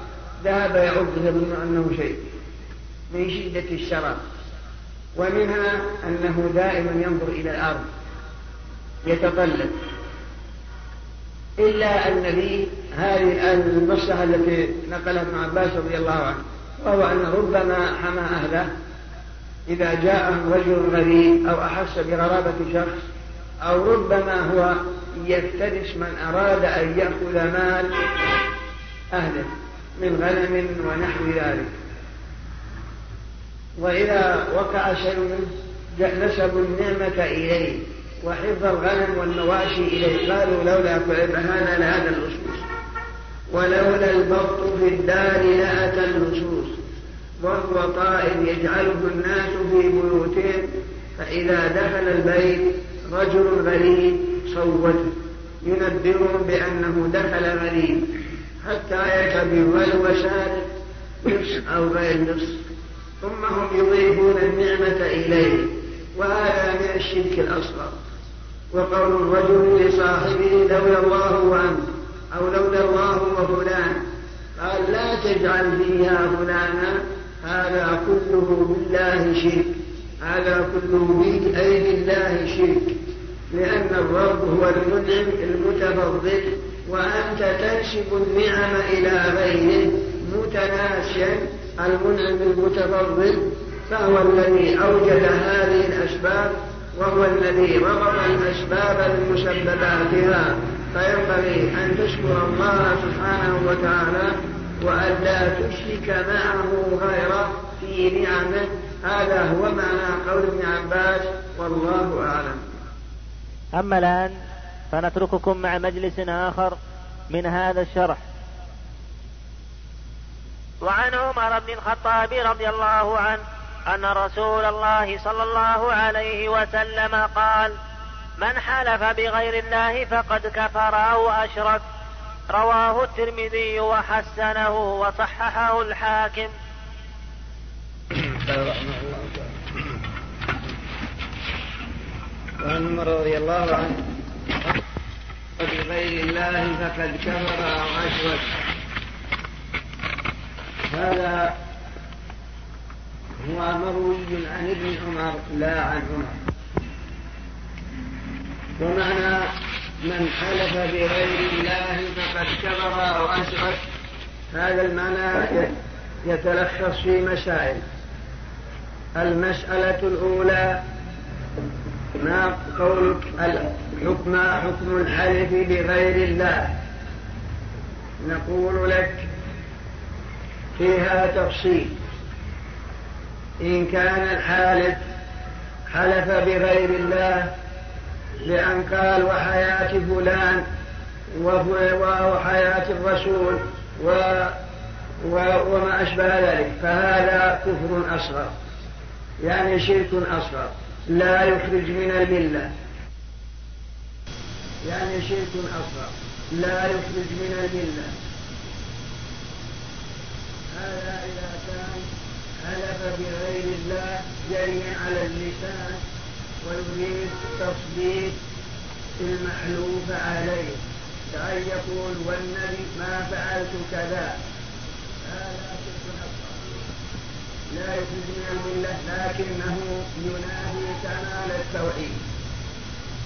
ذهب يعض يظن أنه شيء. من شدة الشرف ومنها أنه دائما ينظر إلى الأرض. يتطلب إلا أن لي هذه المصلحة التي نقلها ابن عباس رضي الله عنه وهو أن ربما حمى أهله إذا جاء رجل غريب أو أحس بغرابة شخص أو ربما هو يفترس من أراد أن يأخذ مال أهله من غنم ونحو ذلك. وإذا وقع شيء منه نسبوا النعمة إليه. وحفظ الغنم والمواشي إليه. قالوا لولا فهانا لهذا اللصوص ولولا البط في الدار لأتى اللصوص وهو طائر يجعله الناس في بيوتهم. فإذا دخل البيت رجل غريب صوته. ينبئهم بأنه دخل غريب. حتى يكبر سارق نصف أو غير نصف ثم هم يضيفون النعمة إليه. وهذا من الشرك الأصغر. وقول الرجل لصاحبه لولا الله وأنت أو لولا الله وفلان. قال لا تجعل فيها فلانا هذا كله بالله شرك. هذا كله أي بالله شرك. لأن الرب هو المنعم المتفضل وأنت تنسب النعم إلى غيره متناسيا المنعم المتفضل فهو الذي أوجد هذه الأسباب وهو الذي ربط الأسباب بمسبباتها فينبغي أن تشكر الله سبحانه وتعالى وأن لا تشرك معه غيره في نعمه. هذا هو معنى قول ابن عباس والله أعلم. أما الآن فنترككم مع مجلس آخر من هذا الشرح. وعن عمر بن الخطاب رضي الله عنه أن رسول الله صلى الله عليه وسلم قال من حلف بغير الله فقد كفر أو أشرك. رواه الترمذي وحسنه وصححه الحاكم. وعن عمر رضي الله عنه بغير الله فقد كفر أو أشرك. هذا هو مروي عن ابن عمر لا عن عمر. ومعنى من حلف بغير الله فقد كفر أو أشرك هذا المعنى يتلخص في مسائل. المسألة الأولى ما قولك الحكم حكم الحلف بغير الله؟ نقول لك فيها تفصيل. إن كان الحالف حلف بغير الله بأن قال وحياة فلان وحياة الرسول و وما أشبه ذلك فهذا كفر أصغر يعني شرك أصغر لا يخرج من الملة. يعني شرك أصغر لا يخرج من الملة. هذا إذا كان حلف بغير الله جريا على اللسان ويريد تصديق المحلوف عليه كأن يقول والنبي ما فعلت كذا. هذا لا يخرج من الملة لكنه ينادي كمال التوحيد.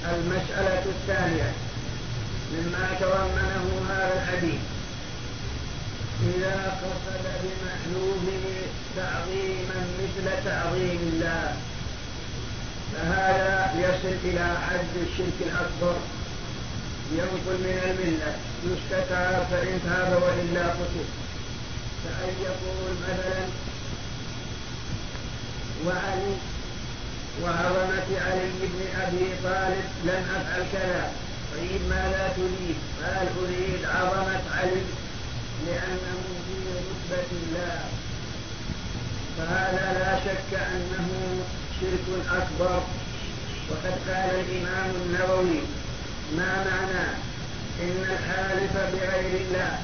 المسألة الثانية مما تضمنه هذا الحديث. إذا قصد بمحلوبه تعظيما مثل تعظيم الله. فهذا يصل إلى حد الشرك الأكبر. ينقل من الملة. يستتاب فإن تاب وإلا قتل كأن يقول مثلا وعلي وعظمة علي بن أبي طالب لن أفعل كذا. طيب ماذا تريد؟ قال أريد عظمة علي لأنه في رتبة الله. فهذا لا شك أنه شرك أكبر. وقد قال الإمام النووي ما معنى إن الحالف بغير الله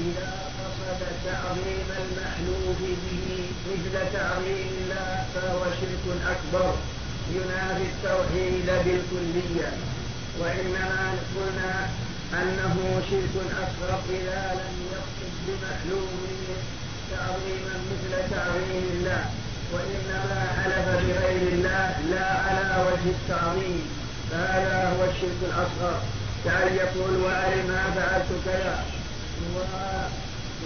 إذا قصد تعظيم المحلوف به مثل تعظيم الله فهو شرك أكبر؟ ينافي التوحيد بالكلية. وإنما قلنا أنه شرك أصغر إذا لم يقصد بمحلوله تعظيما مثل تعظيم الله وإنما حلف بغير الله لا على وجه التعظيم. فهذا هو الشرك الأصغر. كأن يقول وأري ما فعلت كذا؟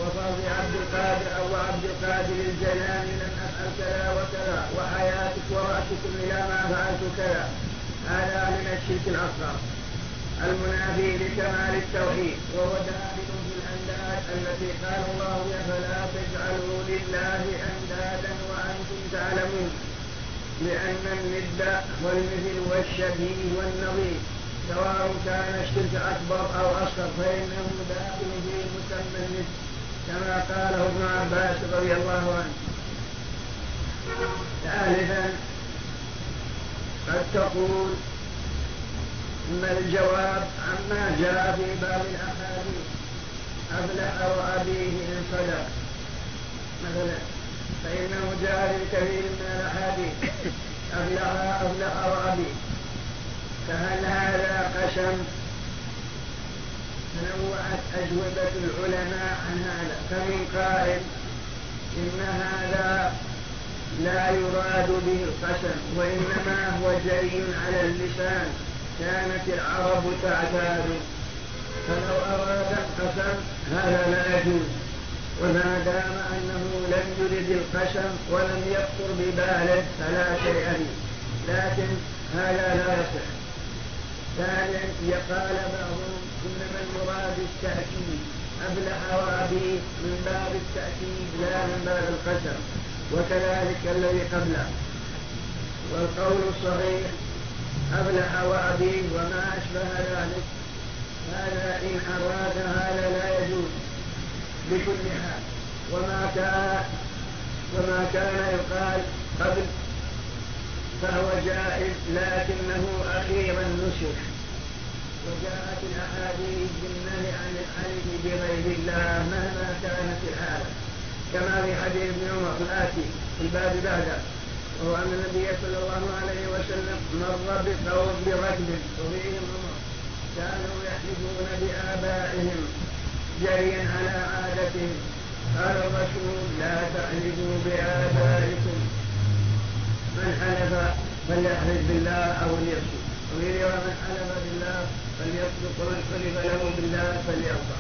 وفرض عبد القادر أو عبد القادر الجنان لم أفعل كذا وكذا وحياتك ورأسكم إلى ما فعلت كذا. هذا من الشرك الأصغر. المنافي لكمال التوحيد. وهو داخل في الأنداد التي قال الله فلا تجعلوا لله أندادا وأنتم تعلمون؟ لأن الند والمثل والشبيه والنظير سواء كان الشرك أكبر أو أصغر فإنه داخل في مسمى الند كما قاله ابن عباس رضي الله عنه. ثالثا قد تقول ما الجواب عما جاء في باب الأحاديث أبلغ وأبيه إن صدق مثلا فإنه جاء في كثير من الأحاديث أبلغ أبلغ وأبيه فهل هذا قسم تنوعت أجوبة العلماء عن هذا. فمن قائل إن هذا لا يراد به القسم وإنما هو جري على اللسان. كانت العرب تعتاد. فلو أراد القسم هذا لا يجوز. وما دام أنه لم يرد القسم ولم يخطر بباله فلا شيء به لكن هذا لا يصح. ثانيا قال بعضهم إنما المراد التأكيد أبلح وأبيه من باب التأكيد لا من باب القسم. وكذلك الذي قبله. والقول الصحيح أبلح وأبيه وما أشبه ذلك. هذا إن أراد هذا لا يجوز بكل حال. وما كان وما كان يقال قبل فهو جائز لكنه أخيرا نسخ وجاءت الأحاديث بالنهي عن الحلف بغير الله مهما كانت الحالة. كما في حديث ابن عمر الآتي في الباب بعده وهو النبي صلى الله عليه وسلم مر بركب وفيهم عمر كانوا يحلفون بآبائهم جريا على عادتهم قال الرسول لا تحلفوا بآبائكم. فليحلف بالله أو ليصمت. رواية من حلف بالله فليصدق ومن حلف له بالله فليرضى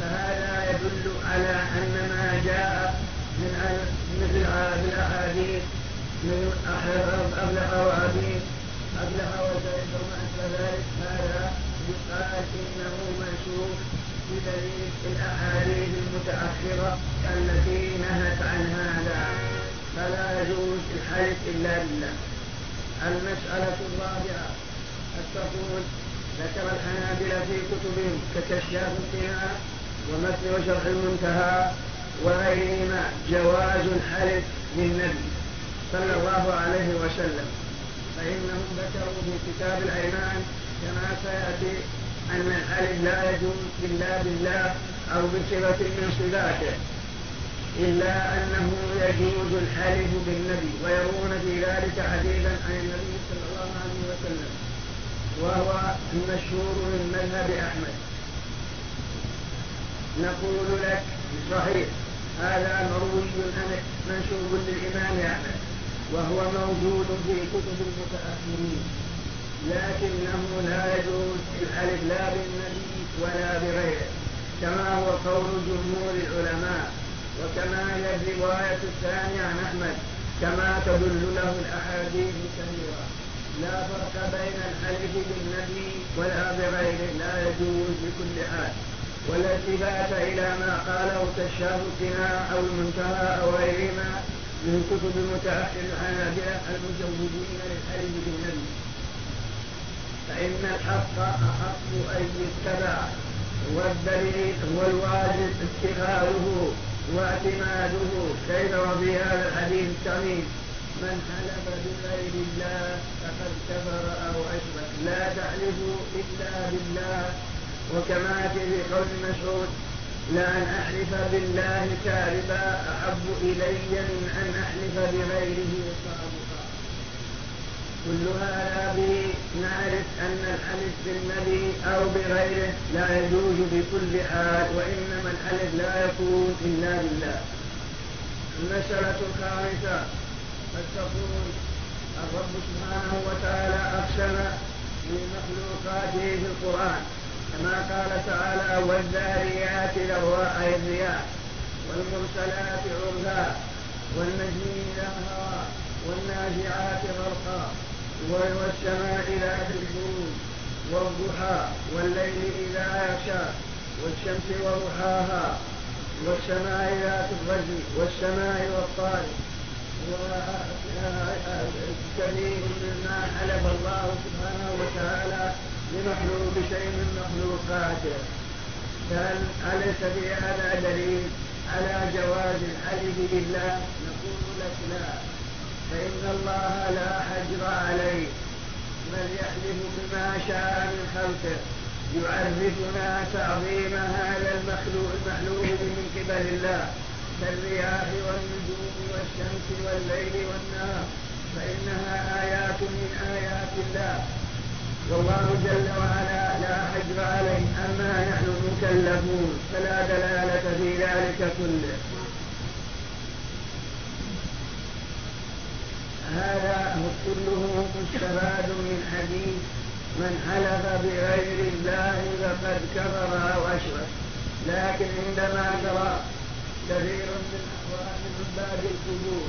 فهذا يدل على أن ما جاء من مثل هذه الأحاديث من أبلغ وأبيض أبلغ وزيد وما أشبه ذلك هذا يقال إنه منسوخ بدليل الأحاديث المتأخرة التي نهت عن هذا فلا يجوز الحلف إلا بالله المسألة الرابعة التقول ذكر الحنابلة في كتبهم ككشاف القناع ومتن وشرح المنتهى وغيرهما جواز الحلف للنبي صلى الله عليه وسلم. فإنهم ذكروا في كتاب الأيمان كما سيأتي أن الحلف لا يجوز إلا بالله أو بصفة من صفاته إلا أنه يجوز الحلف بالنبي ويرون في ذلك حديثا عن النبي صلى الله عليه وسلم وهو المشهور من مذهب أحمد. نقول لك صحيح هذا مروي منسوب للإمام أحمد. وهو موجود في كتب المتأخرين لكنه لا يجوز الحلف لا بالنبي ولا بغيره كما هو قول جمهور العلماء وكما هي الرواية الثانية عن أحمد كما تدل له الأحاديث كثيرة. لا فرق بين الحلف بالنبي ولا بغيره لا يجوز بكل حال. ولا التفات إلى ما قاله كشاف أو المنتهى أو غيرهما من كتب المتأخر الحنابلة المجوزين للحلف بالنبي. فإن الحق أحق أن يتبع والدليل هو الواجب اتخاذه واعتماده كيف وفي هذا الحديث التعليم من حلف بغير الله فقد كفر أو أشرك. لا تحلفوا إلا بالله. وكما في قول مسعود لأن أحلف بالله كاذبا أحب إلي من أن أحلف بغيره صادقا. كل هذا به نعرف أن الحلف بالنبي أو بغيره لا يجوز بكل حال وإنما الحلف لا يكون إلا بالله. المسألة الخامسة قد تقول الرب سبحانه وتعالى أقسم بمخلوقاته في القرآن. كما قال تعالى والذاريات ذروا أي الرياح والمرسلات عرفا والنجم إذا هوى والنازعات غرقا والسماء ذات البروج والضحى والليل إذا يغشى والشمس وضحاها والسماء ذات الرجل والسماء والطارق كثير مما حلف الله سبحانه وتعالى لمخلوق شيء من مخلوقاته فهل أليس في هذا دليل على جواز الحلف بالله؟ نقول لك لا. فإن الله لا حجر عليه. بل يحلف بما شاء من خلقه يعرفنا تعظيم هذا المخلوق المخلوق من قبل الله كالرياح والنجوم والشمس والليل والنهار. فإنها آيات من آيات الله. والله جل وعلا لا حجر عليه أما نحن مكلفون فلا دلالة في ذلك كله. هذا كله مستفاد من حديث من حلف بغير الله فقد كفر أو أشرك لكن عندما ترى كثير من أخوان عباد القبور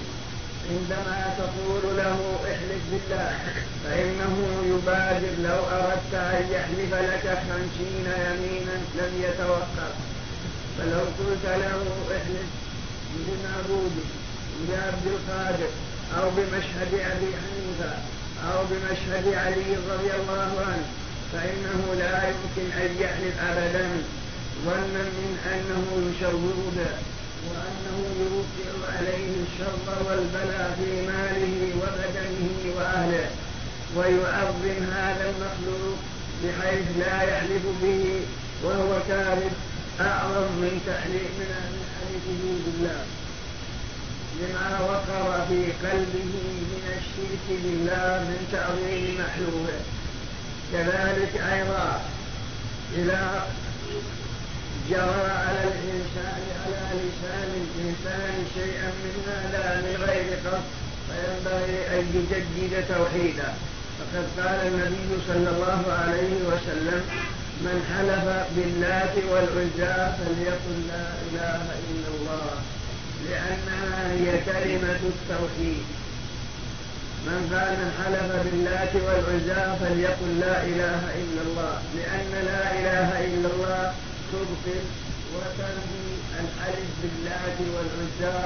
عندما تقول له احلف بالله فإنه يبادر لو أردت أن يحلف لك خمسين يمينا لم يتوقف. فلو قلت له احلف بمعبود بعبد القادر أو بمشهد أبي حنيفة أو بمشهد علي رضي الله عنه فإنه لا يمكن أن يحلف أبدا ظنا من أنه يشوه وأنه يوقع عليه الشر والبلاء في ماله وبدنه وأهله ويعظم هذا المخلوق بحيث لا يحلف به وهو كاذب أعظم من تحليف من حلفه بالله. لما وقر في قلبه من الشرك بالله من تعظيم محلوله. كذلك أيضا إذا جرى على الإنسان على لسان الإنسان شيئا من هذا من غير قصد فينبغي أن يجدد توحيده. فقد قال النبي صلى الله عليه وسلم من حلف باللات والعزى فليقل لا إله إلا الله لأنها هي كلمة التوحيد. من قال من حلف باللات والعزى فليقل لا إله إلا الله لأن لا إله إلا الله تبطل وتنهي الحلف باللات والعزى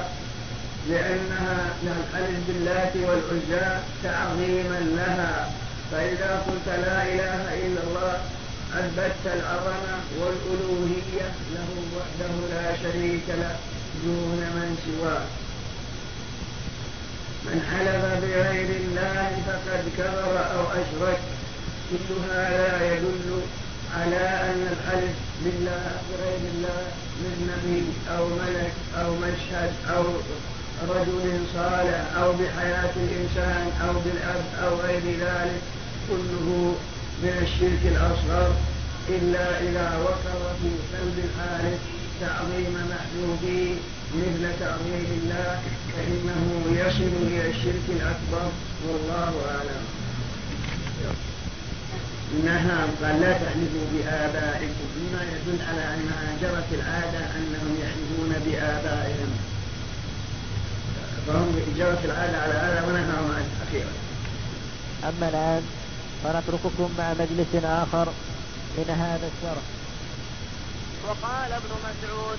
لأنها الحلف باللات والعزى تعظيما لها. فإذا قلت لا إله إلا الله أثبتت العظمة والألوهية له وحده لا شريك له دون من سواه. من حلف بغير الله فقد كفر أو أشرك. كل هذا يدل على أن الحلف بالله بغير الله من نبي أو ملك أو مشهد أو رجل صالح أو بحياة الإنسان أو بالأب أو غير ذلك كله من الشرك الأصغر. إلا إذا وقر في قلب الحارث تعظيم محبوبه مثل تعظيم الله فإنه يصل إلى الشرك الأكبر. والله أعلم. نعم قال لا تحلفوا بآبائكم مما يدل على أنها جرت العادة أنهم يحلفون بآبائهم. فهم جرت العادة على هذا ونهاهم أخيرا أما الآن فنترككم مع مجلس آخر من هذا الشرح. وقال ابن مسعود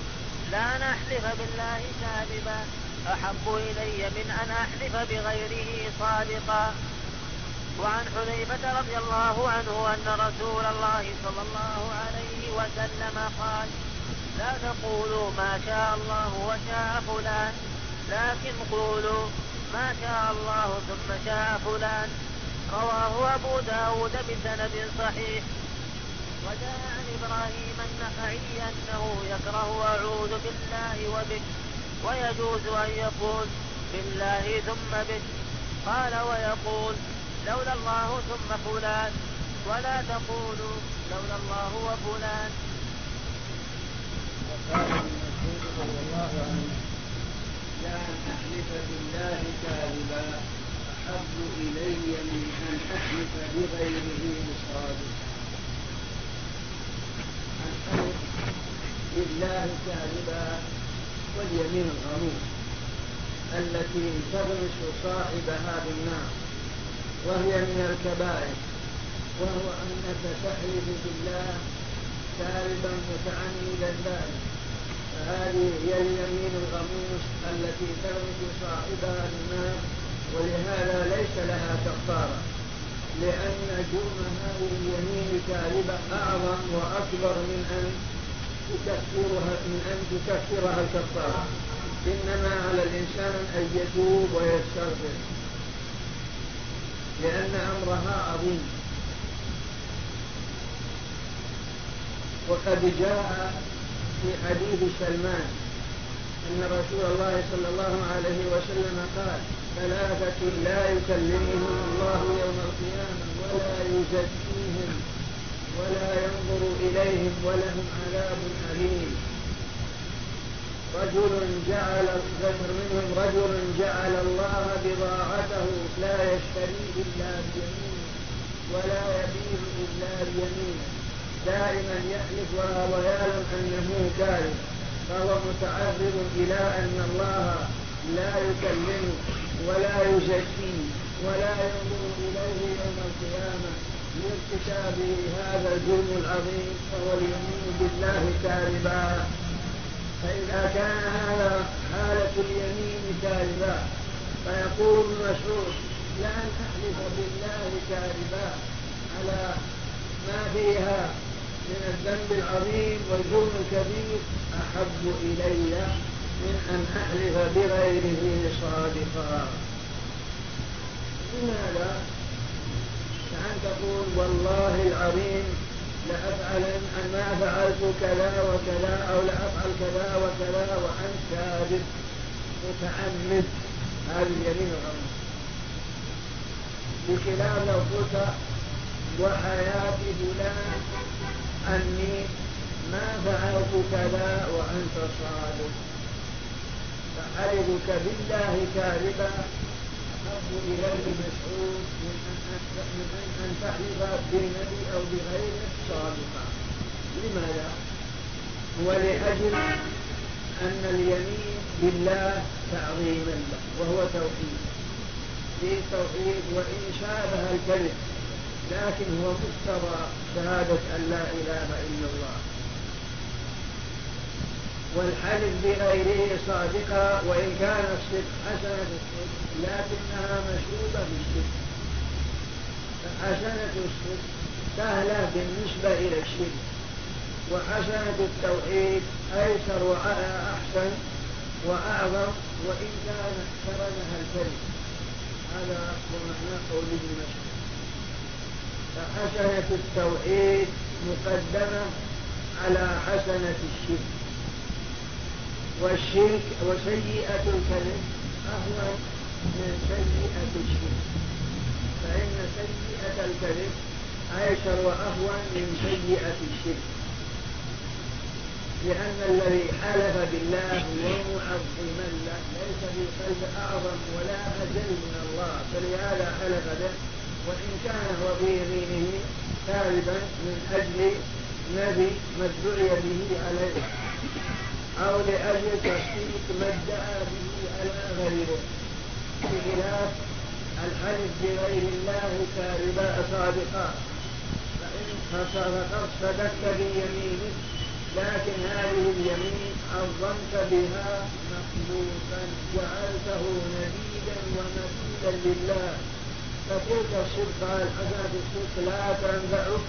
لا نحلف بالله كاذبا أحب إلي من أن أحلف بغيره صادقا. وعن حذيفة رضي الله عنه أن رسول الله صلى الله عليه وسلم قال لا تقولوا ما شاء الله وشاء فلان لكن قولوا ما شاء الله ثم شاء فلان. رواه أبو داود بسند صحيح. وجاء عن إبراهيم النخعي أنه يكره أعوذ بالله وبك ويجوز أن يقول بالله ثم بك. قال ويقول لولا الله ثم فلان. ولا تقولوا لولا الله وفلان. وقال ابن رضي الله عنه لا أحلف بالله كاذبا. أحب إلي من أن أحلف بغيره صادق الحلف بالله كاذبا واليمين الغموس التي تغمس صاحبها بالنار. وهي من الكبائر وهو أنك تحلف بالله كاذبا متعمدا ذلك فهذه هي اليمين الغموس التي تغمس صاحبها بالنار ولهذا ليس لها كفارة. لأن جرم هذه اليمين كاذبة أعظم وأكبر من أن تكفرها من أن تكفرها الكفارة. إنما على الإنسان أن يتوب ويستغفر. لأن أمرها عظيم. وقد جاء في حديث سلمان أن رسول الله صلى الله عليه وسلم قال ثلاثة لا يكلمهم الله يوم القيامة ولا يزكيهم ولا ينظر إليهم ولهم عذاب أليم. رجل جعل ذكر منهم رجل جعل الله بضاعته لا يشتري إلا بيمينه ولا يبيع إلا بيمينه. دائما يحلف وهو يعلم أنه كاذب. فهو متعرض إلى أن الله لا يكلمه ولا يزكيه ولا ينظر إليه يوم القيامة لارتكابه هذا الجرم العظيم. فهو اليمين بالله كاذبا. فإذا كان هذا حالة اليمين كاذبا فيقول مسعود لأن أحلف بالله كاذبا على ما فيها من الذنب العظيم والجرم الكبير أحب إلي من أن أحلف بغيره صادقا لماذا؟ كأن تقول والله العظيم لأفعلن ما فعلت كذا وكذا أو لأفعل كذا وكذا وأنت كاذب متعمد. هذه اليمين الغموس بخلاف لو قلت وحياة فلان أني ما فعلت كذا وأنت صادق. فحلفك بالله كاذبا إلى ابن مسعود من من أن تحلف بالنبي أو بغيره صادقا لماذا؟ ولأجل أن اليمين بالله تعظيما له وهو توحيد. في توحيد وإن شابه الكذب لكن هو مقتضى شهادة أن لا إله إلا الله. والحلف بغيره صادقة وإن كان الصدق حسنة الصدق لكنها مشروبة بالشرك فحسنة الصدق سهلة بالنسبة إلى الشرك وحسنة التوحيد أيسر وأحسن وأعظم وإن كان اقترنها الكذب. هذا هو معنى قوله المشهور فحسنة التوحيد مقدمة على حسنة الشرك. والشرك وسيئة الكذب أهون من سيئة الشرك. فإن سيئة الكذب أيسر وأهون من سيئة الشرك. لأن الذي حلف بالله ومعظما له ليس في قلب أعظم ولا أجل من الله. فلهذا حلف به. وإن كان هو في يمينه كاذبا من أجل نبي ما ادعي به عليه. أو لأجل تصديق ما ادعى به على غيره. بخلاف الحلف بغير الله كاذبا صادقا. فإن فقد صدقت بيمينك لكن هذه اليمين عظمت بها مخلوقا جعلته نبيلا ومثيلا لله. فتلك الصدقة الحسنة الصدق لا تنفعك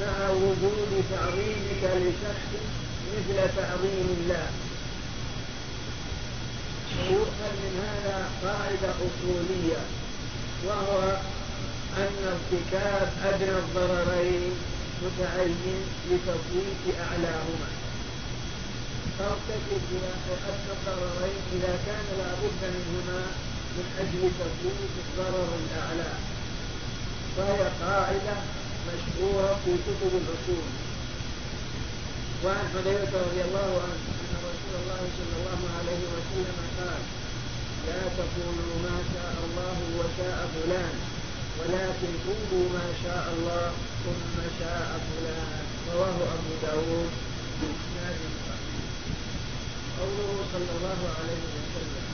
مع وجود تعظيمك لشخص مثل تعظيم الله. ويؤخذ من هذا قاعدة أصولية وهو أن ارتكاب أدنى الضررين متعين لتفويت أعلاهما. فارتكب أدنى الضررين إذا كان لا بد منهما من أجل تفويت الضرر الأعلى. وهي قاعدة مشهورة في كتب الأصول. وعن حذيفة رضي الله عنه أن رسول الله صلى الله عليه وسلم قال لا تقولوا ما شاء الله وشاء فلان ولكن قولوا ما شاء الله ثم شاء فلان. رواه أبو داود بإسناد قوله صلى الله عليه وسلم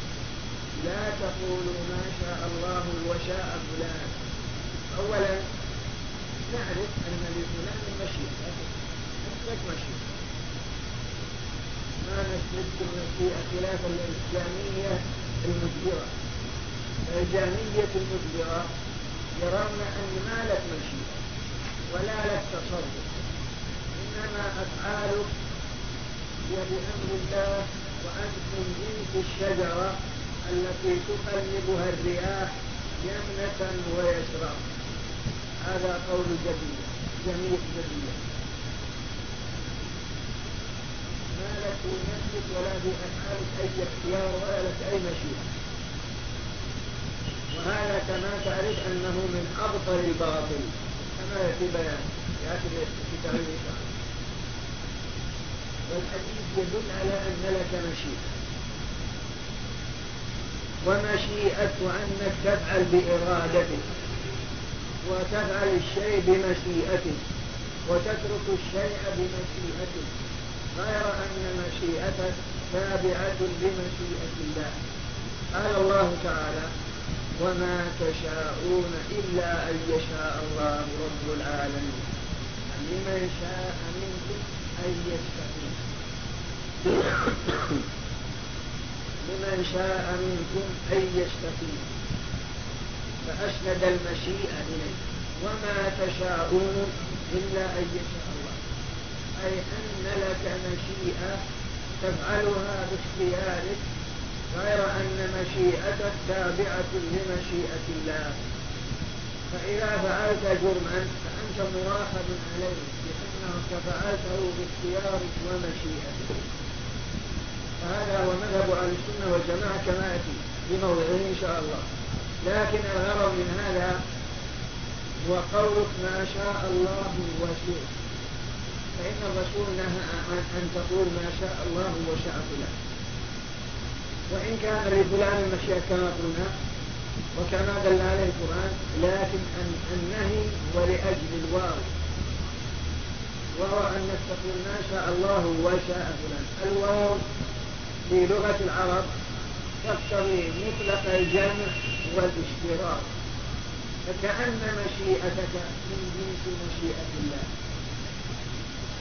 لا تقولوا ما شاء الله وشاء فلان. أولا نعرف أن لفلان مشيئة لك مشيئة. المشيئة خلافا للإسلامية المجبرة الجامية المجبرة يرون أن ما لك مشيئة ولا لك تصرف. إنما أفعالك هي بأمر الله وأنتم جنس الشجرة التي تقلبها الرياح يمنة ويسرا هذا قول جميع جميع جميع ما نفسك ولا في أفعالك أي اختيار ولا لك أي مشيئة وهذا كما تعرف أنه من أبطل الباطل كما يأتي بيان يأتي في تعريف والحديث يدل على أن لك مشيئة ومشيئة أنك تفعل بإرادتك وتفعل الشيء بمشيئتك وتترك الشيء بمشيئتك غير أن مشيئتك تابعة لمشيئة الله. قال الله تعالى وما تشاءون إلا أن يشاء الله رب العالمين. لمن شاء منكم أن يستقيم لمن شاء منكم أن يستقيم فأسند المشيئة إليه. وما تشاءون إلا أن يشاء أي أن لك مشيئة تفعلها باختيارك غير أن مشيئتك تابعة لمشيئة الله. فإذا فعلت جرما فأنت مراقب عليه لأنك فعلته باختيارك ومشيئتك. فهذا هو مذهب أهل السنة والجماعة كما يأتي في موضعه إن شاء الله. لكن الغرض من هذا هو قولك ما شاء الله وشئت. فإن الرسول نهى أن تقول ما شاء الله وشاء فلان. وإن كان لفلان المشيئة كما قلنا وكما دل عليه القرآن لكن النهي هو لأجل الواو. وهو أن تقول ما شاء الله وشاء فلان. الواو في لغة العرب تقتضي مطلق الجمع والاشتراك. فكأن مشيئتك من جنس مشيئة الله.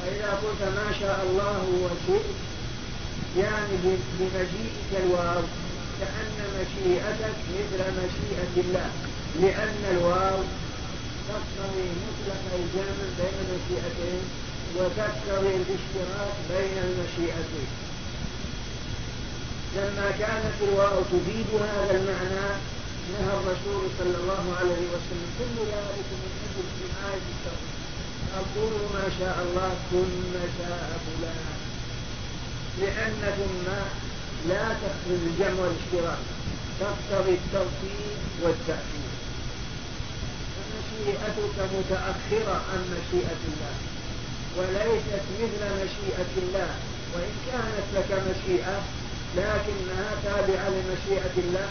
فإذا قلت ما شاء الله وشئت يعني بمجيئك الواو كأن مشيئتك مثل مشيئة الله لأن الواو تقتضي مطلق الجمع بين المشيئتين وتقتضي الاشتراك بين المشيئتين. لما كانت الواو تفيد هذا المعنى نهى الرسول صلى الله عليه وسلم كل ذلك من أجل حمايه التوحيد. قولوا ما شاء الله ثم شاء فلان. لأن ثم لا تقتضي الجمع والاشتراك. تقتضي التوحيد والتأكيد فمشيئتك متأخرة عن مشيئة الله. وليست مثل مشيئة الله. وإن كانت لك مشيئة لكنها تابعة لمشيئة الله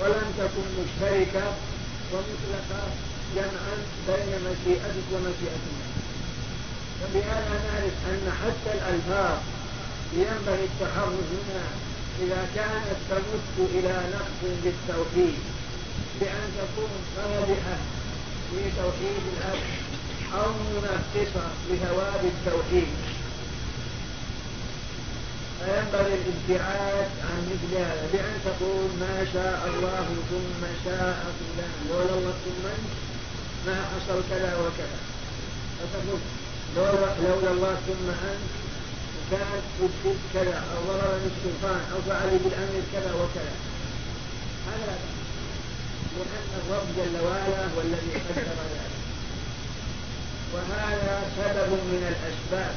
ولم تكن مشتركة ومطلقة جمعا بين مشيئتك ومشيئة الله. فبهذا نعرف أن حتى الألفاظ ينبغي التحرز منها إذا كانت تمت إلى نقص بالتوحيد بأن تكون صادحة في توحيد الأب أو منفسة لثواب التوحيد. فينبغي الابتعاد عن مثل هذا بأن تقول ما شاء الله ثم شاء فلان الله ثم ما حصل كذا وكذا. فتقول لولا الله ثم أنت كانت أدخل كذا أو ضربني السلطان أو فعل بالأمر كذا وكذا. هذا لأن الرب جل وعلا هو الذي قدر ذلك. وهذا سبب من الأسباب.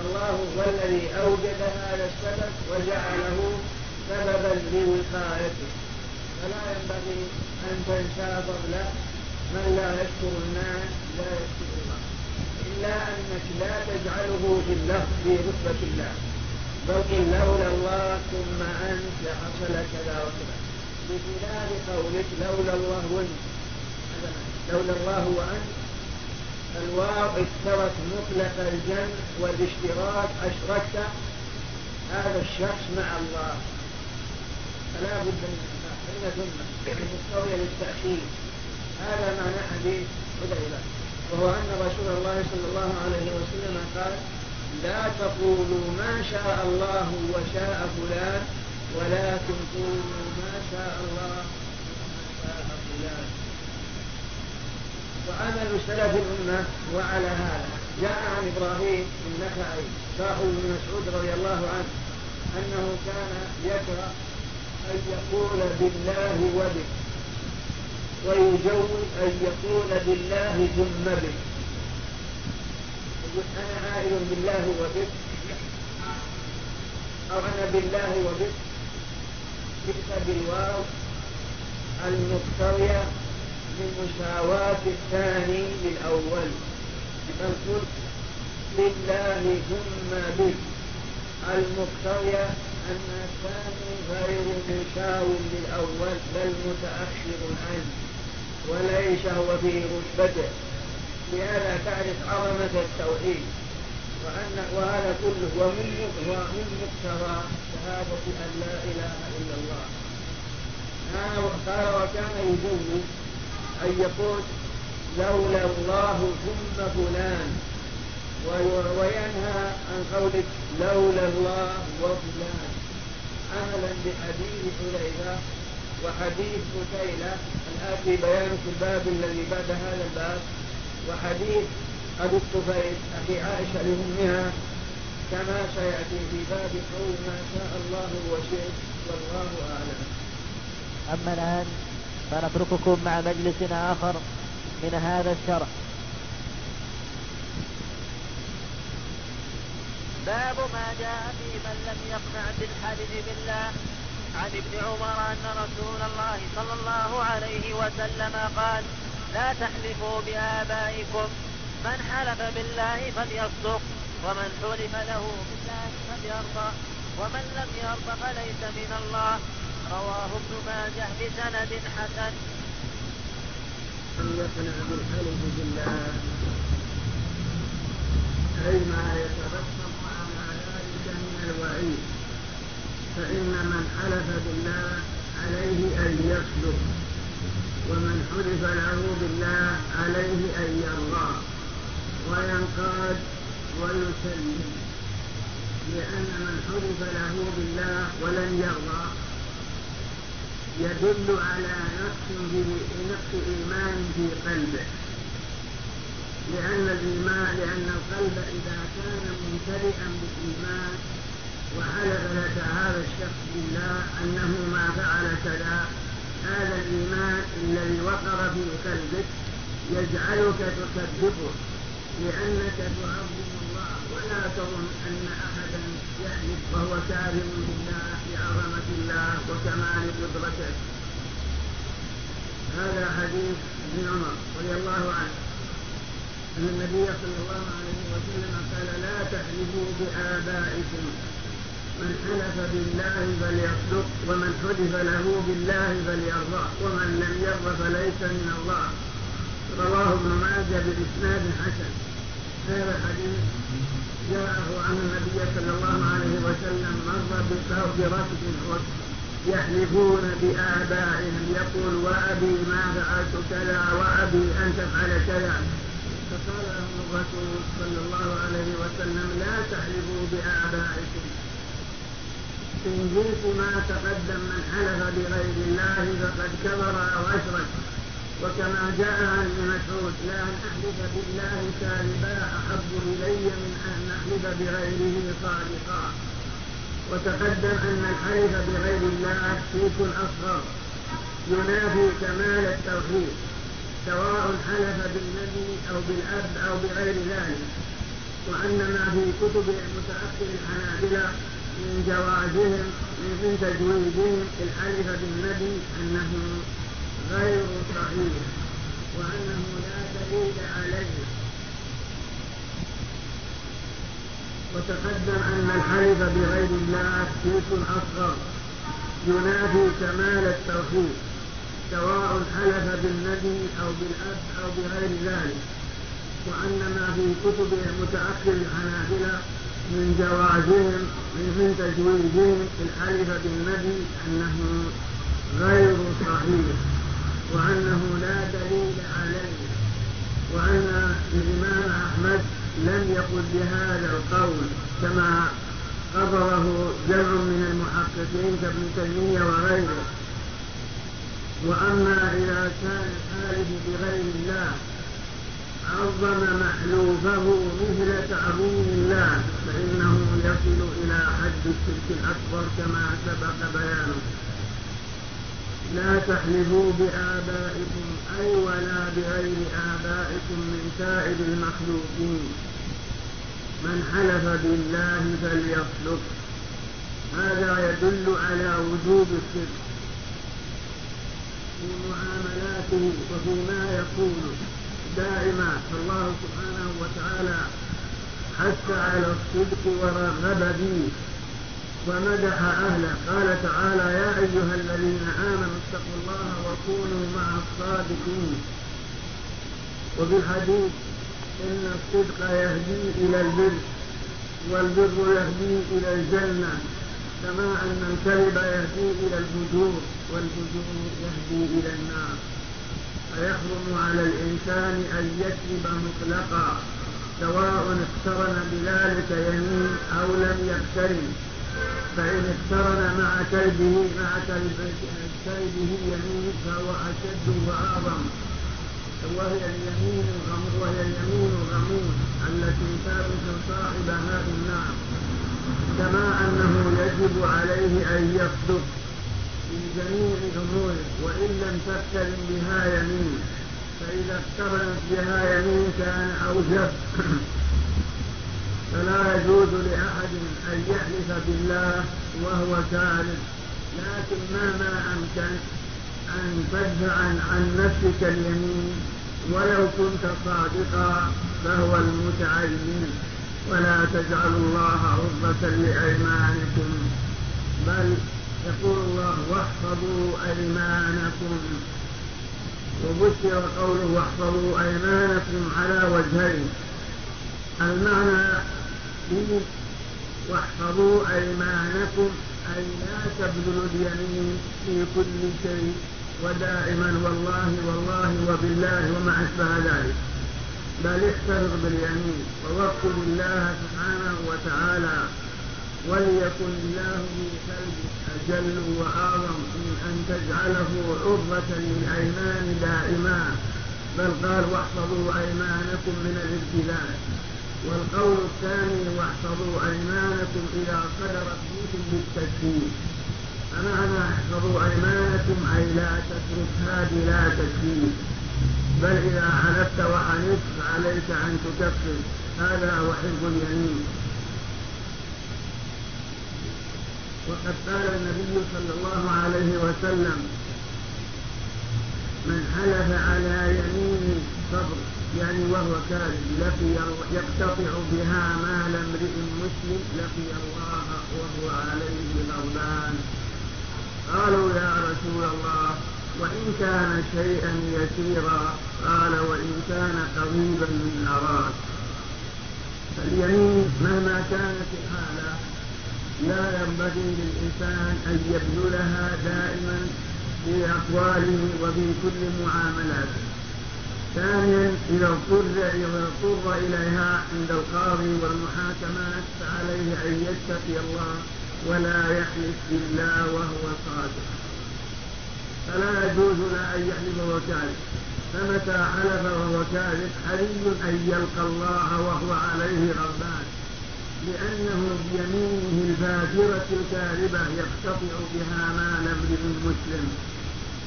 الله هو الذي أوجد هذا السبب وجعله سببا لوقايته. فلا ينبغي أن تنسى فضله. من لا يشكر الناس لا يشكر إلا أنك لا تجعله في اللفظ في رتبة الله. بل قل لولا الله ثم أنت لحصل كذا وكذا. بخلاف قولك لولا الله وانت لولا الله وأنت الواو اشترك مطلق الجمع والاشتراك أشركت. هذا الشخص مع الله. فلا بد من ثم المستوية للتأكيد هذا معنى حديث حذيفة وهو أن رسول الله صلى الله عليه وسلم قال لا تقولوا ما شاء الله وشاء فلان ولكن قولوا ما شاء الله وما شاء فلان. وعمل سلف الأمة وعلى هذا جاء عن إبراهيم النخعي صاحب بن مسعود رضي الله عنه أنه كان يكره أن يقول بالله وبه. ويجوز أن يقول بالله ثم به. يقول أنا عائل بالله وبك. أو أنا بالله وبك. جئت بالواو المقتضية لمساواة الثاني للأول. فالقل لله ثم به. المقتضية أن الثاني غير مساو للأول بل متأخر عنه. وليس هو في رتبته. لهذا تعرف عظمة التوحيد. وأن وهذا كله ومن ومن مقتضى شهادة أن لا إله إلا الله. قال وكان يجوز أن يقول لولا الله ثم فلان. وينهى عن قولك لولا الله وفلان. عملا بحديث حذيفة وحديث قتيلة. الآتي بيان في الباب الذي بعد هذا الباب. وحديث أبي الطفيل أخي عائشة لأمها كما سيأتي في باب قول ما شاء الله وشئت والله أعلم. أما الآن فنترككم مع مجلس آخر من هذا الشرح. باب ما جاء في من لم يقنع بالحلف بالله. عن ابن عمر أن رسول الله صلى الله عليه وسلم قال لا تحلفوا بآبائكم. من حلف بالله فليصدق ومن حلف له بالله فليرضى ومن لم يرضى فليس من الله. رواه ابن ماجه بسند حسن. أن يقنع بالله. أي ما يترتب على ذلك من الوعيد. فإن من حلف بالله عليه أن يصدق ومن حلف له بالله عليه أن يرضى وينقاد ويسلم لأن من حلف له بالله ولن يرضى يدل على نقص نقص إيمان في قلبه. لأن الإيمان لأن القلب إذا كان ممتلئا بالإيمان وحلف لك هذا الشخص بالله أنه ما فعل كذا هذا الإيمان الذي وقر في قلبك يجعلك تصدقه لأنك تعظم الله ولا تظن أن أحدا يحلف وهو كافر بالله بعظمة الله وكمال قدرته. هذا حديث ابن عمر رضي الله عنه. أن النبي صلى الله عليه وسلم قال لا تحلفوا بآبائكم من حلف بالله فليصدق ومن حلف له بالله فليرضى ومن لم يرضى فليس من الله. رواه ابن ماجه بإسناد حسن. هذا حديث جاءه عن النبي صلى الله عليه وسلم مر بركب يحلفون بآبائهم يقول وأبي ما فعلت كذا وأبي أن تفعل كذا. فقال لهم الرسول صلى الله عليه وسلم لا تحلفوا بآبائكم. إن جنس ما تقدم من حلف بغير الله فقد كفر أو أشرك. وكما جاء عن ابن مسعود لا أن أحلف بالله كاذبا أحب إلي من أن أحلف بغيره صادقا. وتقدم أن الحلف بغير الله شرك أصغر. ينافي كمال التوحيد سواء حلف بالنبي أو بالأب أو بغير ذلك. وأن ما في كتب المتأخر الحنابلة من جوازهم من تجويدهم الحلف بالنبي أنه غير صحيح وأنه لا دليل عليه. وتقدم أن الحلف بغير الله شرك أصغر. ينافي كمال التوحيد سواء حلف بالنبي أو بالأب أو بغير ذلك. وأن ما في كتب متأخر الحنابلة من جوازهم من تجويزهم الحلف بالنبي أنه غير صحيح وأنه لا دليل عليه وأن الإمام أحمد لم يقل بهذا القول كما قرره جمع من المحققين كابن تيمية وغيره. وأما إذا كان الحالف بغير الله عظم محلوفه مثل تعظيم الله فإنه يصل إلى حد الشرك الأكبر كما سبق بيانه. لا تحلفوا بآبائكم أي ولا بغير آبائكم من سائر المخلوقين. من حلف بالله فليصدق هذا يدل على وجوب الصدق في معاملاته وفيما يقول دائما فالله سبحانه وتعالى حث على الصدق ورغب به ومدح أهله. قال تعالى يا أيها الذين آمنوا اتقوا الله وكونوا مع الصادقين. وفي الحديث إن الصدق يهدي إلى البر والبر يهدي إلى الجنة كما أن الكذب يهدي إلى الفجور والفجور يهدي إلى النار. فيحرم على الإنسان أن يكذب مطلقا سواء اقترن بذلك يمين أو لم يقترن. فإن اقترن مع كلبه مع كلبه يمين فهو أشد وأعظم. وهي اليمين وهي اليمين الغموس التي تابس صاحبها في النار كما أنه يجب عليه أن يصدق. في جميع أموره وإن لم تقترن بها يمين فإذا اقترنت بها يمين كان أوجب. <clears throat> فلا يجوز لأحد أن يحلف بالله وهو كاذب. لكن مهما أمكن أن تدفع عن نفسك اليمين ولو كنت صادقا فهو المتعين ولا تجعلوا الله عرضة لأيمانكم. بل يقول الله واحفظوا أيمانكم. وبشر قوله واحفظوا أيمانكم على وجهين. المعنى واحفظوا أيمانكم أي لا تبذلوا اليمين في كل شيء ودائما والله والله وبالله وما أشبه ذلك. بل احتفظ باليمين ووكل الله سبحانه وتعالى. وليكن الله في قلبك أجل وأعظم من أن تجعله عرضة للأيمان دائما. بل قال واحفظوا أيمانكم من الابتلاء. والقول الثاني واحفظوا أيمانكم إذا قدرت فيكم بالتشديد فمعنى احفظوا أيمانكم أي لا تتركها بلا تشديد بل إذا حلفت وحلفت فعليك أن تكفر. هذا حفظ اليمين. وقد قال النبي صلى الله عليه وسلم من حلف على يمين صبر يعني وهو كاذب لقي يقتطع بها مال امرئ مسلم لقي الله وهو عليه غضبان. قالوا يا رسول الله وإن كان شيئا يسيرا قال وإن كان قريبا من أراك. فاليمين مهما كانت الحالة لا ينبغي للإنسان أن يبذلها دائما في أقواله وفي كل معاملاته. ثانيا إذا اضطر إذا اضطر إليها عند القاضي والمحاكمات فعليه أن يتقي الله ولا يحلف بالله وهو صادق. فلا يجوز له أن يحلف وهو كاذب. فمتى حلف وهو كاذب حري أن يلقى الله وهو عليه غضبان. لأنه بيمينه الفاجرة الكاذبة يقتطع بها مال امرئ مسلم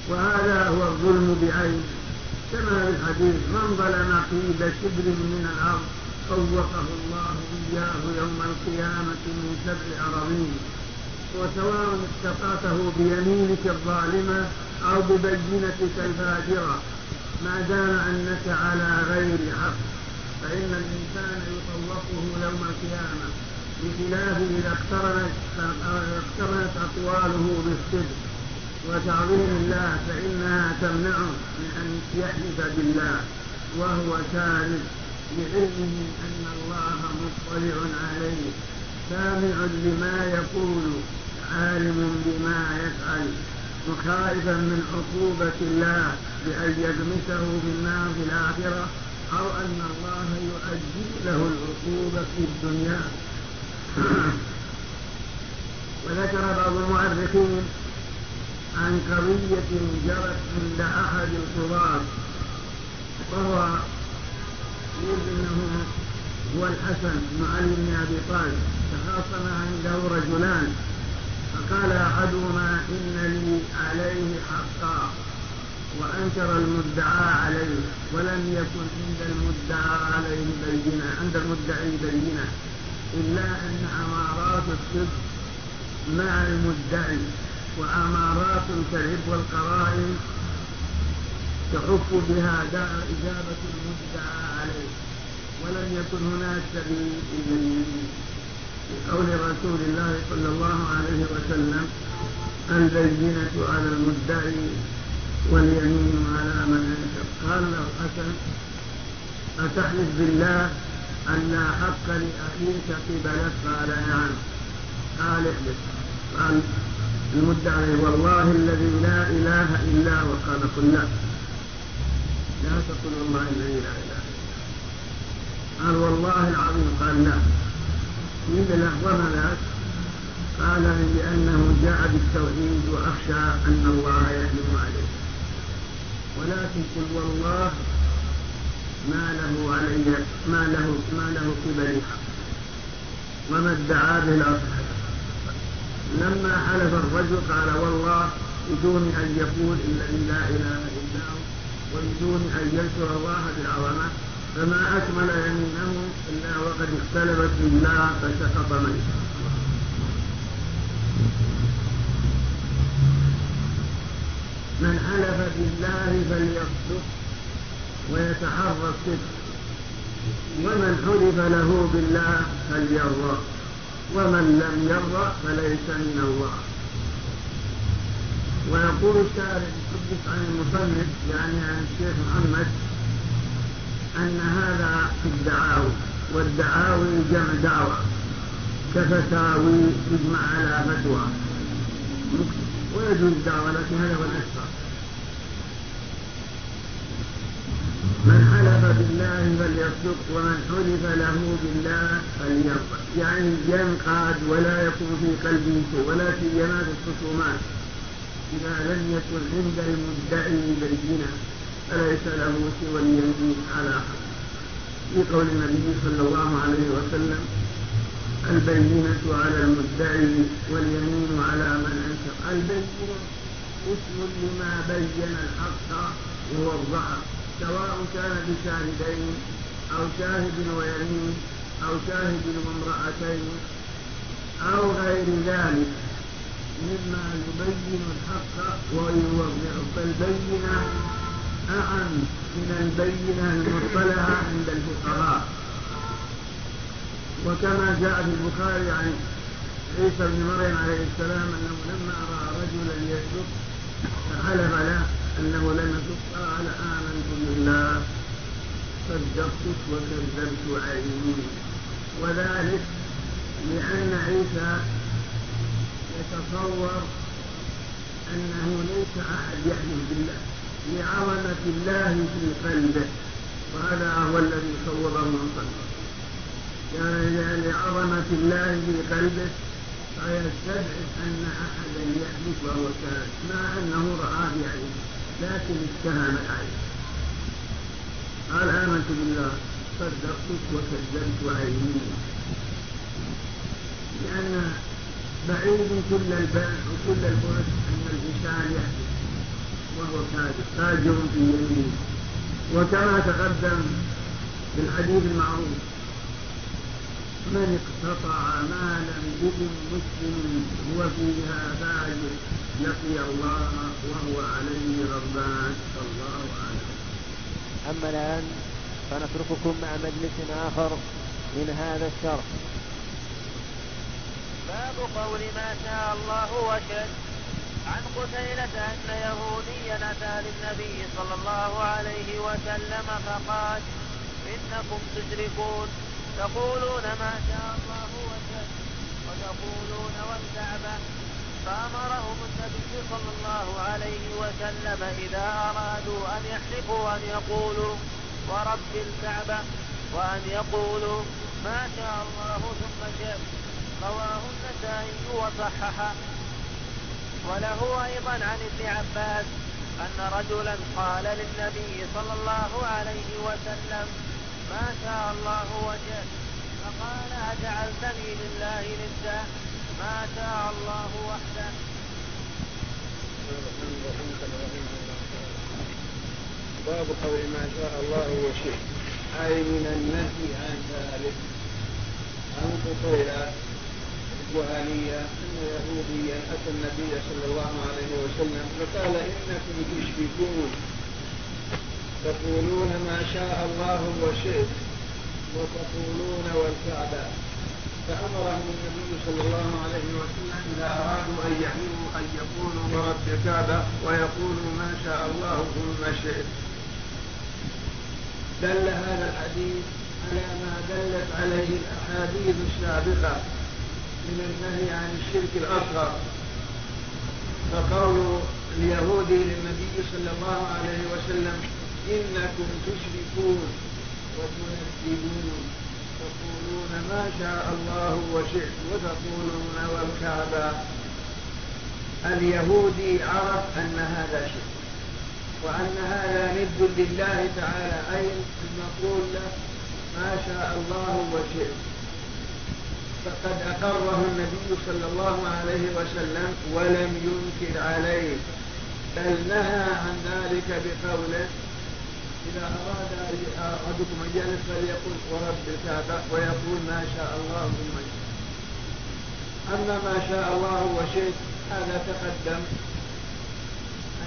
وهذا هو الظلم بعينه. كما في الحديث من ظلم قيد شبر من الأرض طوقه الله إياه يوم القيامة من سبع أراضين. وسواء استطعته بيمينك الظالمة أو ببينتك الفاجرة ما دام أنك على غير حق. فإن الإنسان يطوقه يوم القيامة بخلاف إذا اقترنت اقترنت أقواله بالصدق وتعظيم الله فإنها تمنعه من أن يحلف بالله وهو كاذب لعلمه أن الله مطلع عليه سامع لما يقول عالم بما يفعل وخائفا من عقوبة الله بأن يغمسه في النار في الآخرة. أو أن الله يؤجل له العقوبة في الدنيا. <clears throat> وذكر بعض المؤرخين عن قضية جرت عند أحد القضاة وهو انه هو الحسن بن علي بن أبي طالب. تخاصم عنده رجلان فقال أحدهما إن لي عليه حقا. وأنكر المدعى عليه ولم يكن عند المدعى عليه بينة عند المدعي بينة إلا أن أمارات الصدق مع المدعي وأمارات الكذب والقرائن تحف بها إجابة المدعى عليه. ولم يكن هناك سبيل إلا لقول رسول الله صلى الله عليه وسلم البينة على المدعي واليمين على من انكر قال له حسن أتحلف بالله أن لا حق لأخيك قبلك قال نعم قال احلف. قال المدعي والله الذي لا إله إلا هو. قال قل لا لا تقل والله الذي لا إله إلا قال والله العظيم. قال لا. قيل له ذاك قال لأنه جاء بالتوحيد وأخشى أن الله يحلم عليه. ولكن قل والله ما له علي ما له ما له قبل حق وما ادعى به لما حلف الرجل قال والله بدون أن يقول الذي لا إله إلا هو وبدون أن يذكر الله بالعظمة فما أكمل يمينه إلا وقد اختلفت بالله فسقط منه من حلف بالله فليصدق ويتحرى الصدق ومن حلف له بالله فليرضى. ومن لم يرضى فليس من الله. ويقول الشاعر يحدث عن المصنف يعني عن الشيخ محمد أن هذا في الدعاوي والدعاوي جمع دعوة كفتاوي يجمع على فتوى. ويجوز الدعوة لكن هذا هو الأشهر من حلف بالله فليصدق ومن حلف له بالله فليصدق يعني ينقاد ولا يكون في قلبه شيء ولا سيما في الخصومات. إذا لم يكن عند المدعي بينة فليس له سوى اليمين على حق. في قول النبي صلى الله عليه وسلم البينة على المدعي واليمين على من أنكر البينة اسم لما بين الحق الظهر سواء كان بشاهدين أو شاهد ويمين أو شاهد وامرأتين أو غير ذلك. مما يبين الحق ويوضع. فالبينة أعم من البينة المصطلحة عند الفقهاء. وكما جاء في البخاري عن عيسى بن مريم عليه السلام أنه لما رأى رجلا يسلك فحلف له أنه لم يسلك قال آمنت بالله صدقتك وكذبت عيني وذلك لأن عيسى يتصور أنه ليس أحد يحلف بالله لعظمة الله في قلبه. وهذا هو الذي صوره من قلبه. يعني لعظمة الله في قلبه فيستبعد أن أحدا يحلف وهو كافر مع أنه رأى بعينه لكن اتهم العين قال آمنت بالله صدقتك وكذبت عيني لأن بعيد كل البعد وكل البعد أن الإنسان يحلف وهو كاذب فاجر في يمينه. وكما تقدم في الحديث المعروف من اقتطع مالا بإذن مسلم هو فيها فاجر لقي الله وهو عليه غضبان الله أعلم. أما الآن فنترككم مع مجلس آخر من هذا الشرح. باب قول ما شاء الله وشد عن قتيلة أن يهوديا أتى للنبي صلى الله عليه وسلم فقال إنكم تشركون. تقولون ما شاء الله وشد وتقولون والكعبة. فأمرهم النبي صلى الله عليه وسلم إذا أرادوا أن يحلفوا أن يقولوا ورب الكعبة وأن يقولوا ما شاء الله ثم شئت. رواه النسائي وصححه. وله أيضا عن ابن عباس أن رجلا قال للنبي صلى الله عليه وسلم ما شاء الله وجهت فقال أجعلتني لله ندا. ما شاء الله وحده. باب قول ما شاء الله وشئت. أي من النهي عن ذلك. عن قتيلة الجهالية أن يهوديا أتى النبي صلى الله عليه وسلم فقال إنكم تشركون. تقولون ما شاء الله وشئت وتقولون والكعبة فأمرهم النبي صلى الله عليه وسلم إذا أرادوا أن يحلوا أن يقولوا ورب الكعبة ويقولوا ما شاء الله ثم شئت. دل هذا الحديث على ما دلت عليه الأحاديث السابقة من النهي عن الشرك الأصغر. فقول اليهودي للنبي صلى الله عليه وسلم إنكم تشركون وتنكرون تقولون ما شاء الله وشئت وتقولون والكعبة. اليهودي عرف أن هذا شرك وأن هذا ند لله تعالى. أي المقول له ما شاء الله وشئت. فقد أقره النبي صلى الله عليه وسلم ولم ينكر عليه. بل نهى عن ذلك بقوله إذا أراد أحدكم أن يجلس فليقول ورب الكعبة ويقول ما شاء الله ثم أما ما شاء الله وشئت هذا تقدم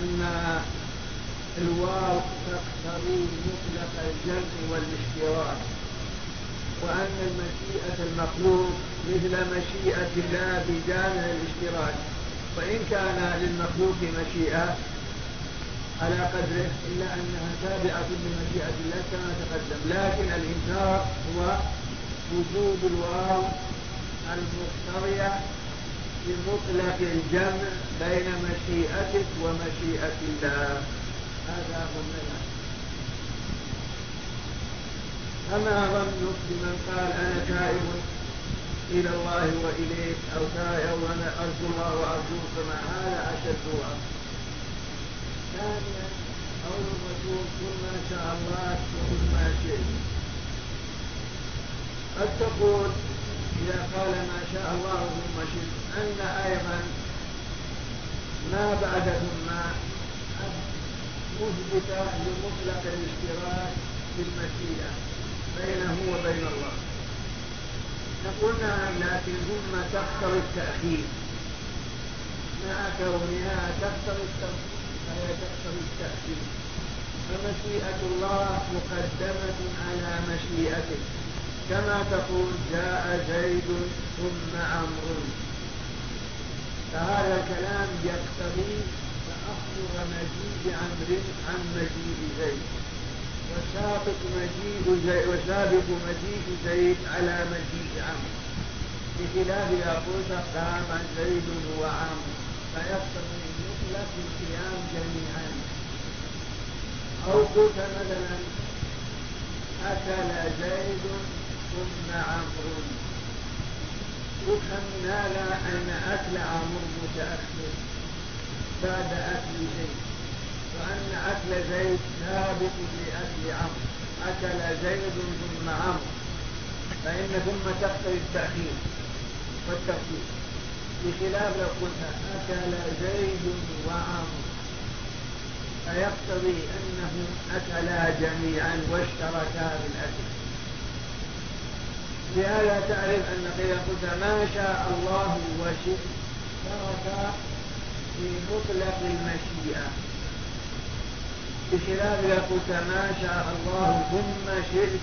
أن الواو تقتضي مطلق الجمع والاشتراك وأن المشيئة المخلوق مثل مشيئة الله بجامع الاشتراك. وإن كان للمخلوق مشيئة على قدره إلا أنها تابعة لمشيئة الله كما تقدم. لكن الإنكار هو وجود الواو المقتضية بمطلق الجمع بين مشيئتك ومشيئة الله. هذا هو أما ظنك بمن قال أنا تائب إلى الله وإليك أو تائب وأنا أرجو الله وأرجوك مع هذا أشد وأكثر ثانيا قول الرسول كل ما شاء الله وكل ما شئت قد تقول إذا قال ما شاء الله ثم شئت أن أيضا ما بعد ثم مثبتة لمطلق الاشتراك في المشيئة بينه وبين الله نقول نعم لكن ثم تقتضي التأخير مع كونها تقتضي التأخير التأخير فمشيئة الله مقدمة على مشيئته. كما تقول جاء زيد ثم عمرو. فهذا الكلام يقتضي تأخر مجيء عمرو عن مجيء زيد. وسابق مجيء زيد وسابق مجيء زيد على مجيء عمرو. بخلاف قلت قام زيد وعمرو. فيقتضي مطلق القيام جميعا. أو قلت مثلا أكل زيد ثم عمرو. يفهم هذا أن أكل عمرو متأخر بعد أكل زيد؟ وأن أكل زيد سابق لأكل عمرو. أكل زيد ثم عمرو. فإن ثم تقتضي التأخير والتقدير بخلاف لو قلت أكل زيد وعمرو فيقتضي أنهم أكلا جميعا واشتركا في الأكل لهذا تعرف أن إذا قلت ما شاء الله وشئت اشترك في مطلق المشيئة. بخلاف إذا قلت ما شاء الله ثم شئت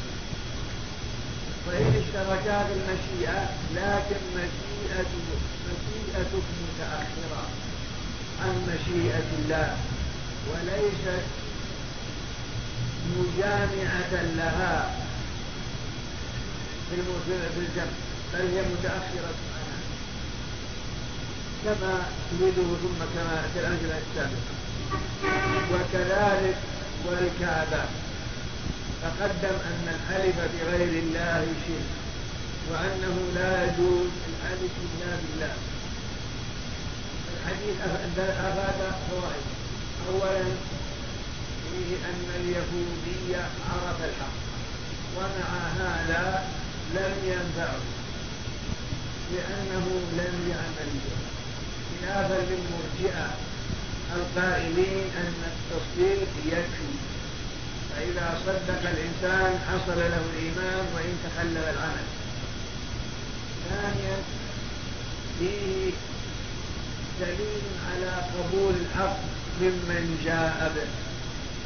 وإن اشتركا في المشيئة لكن مشيئة مشيئتك متأخرة عن مشيئة الله وليست مجامعة لها في الجمع بل هي متأخرة عنها كما تريده ثم كما في الأمثلة السابقة. وكذلك والكعبة تقدم أن الحلف بغير الله شرك وأنه لا يجوز الحلف إلا بالله. الحديث أفاد فوائد أولا فيه أن اليهودي عرف الحق ومع هذا لم ينفعه لأنه لم يعمل به. خلافا للمرجئة القائلين أن التصديق يكفي. فإذا صدق الإنسان حصل له الإيمان وإن تخلل العمل. ثانيا فيه دليل على قبول الحق ممن جاء به.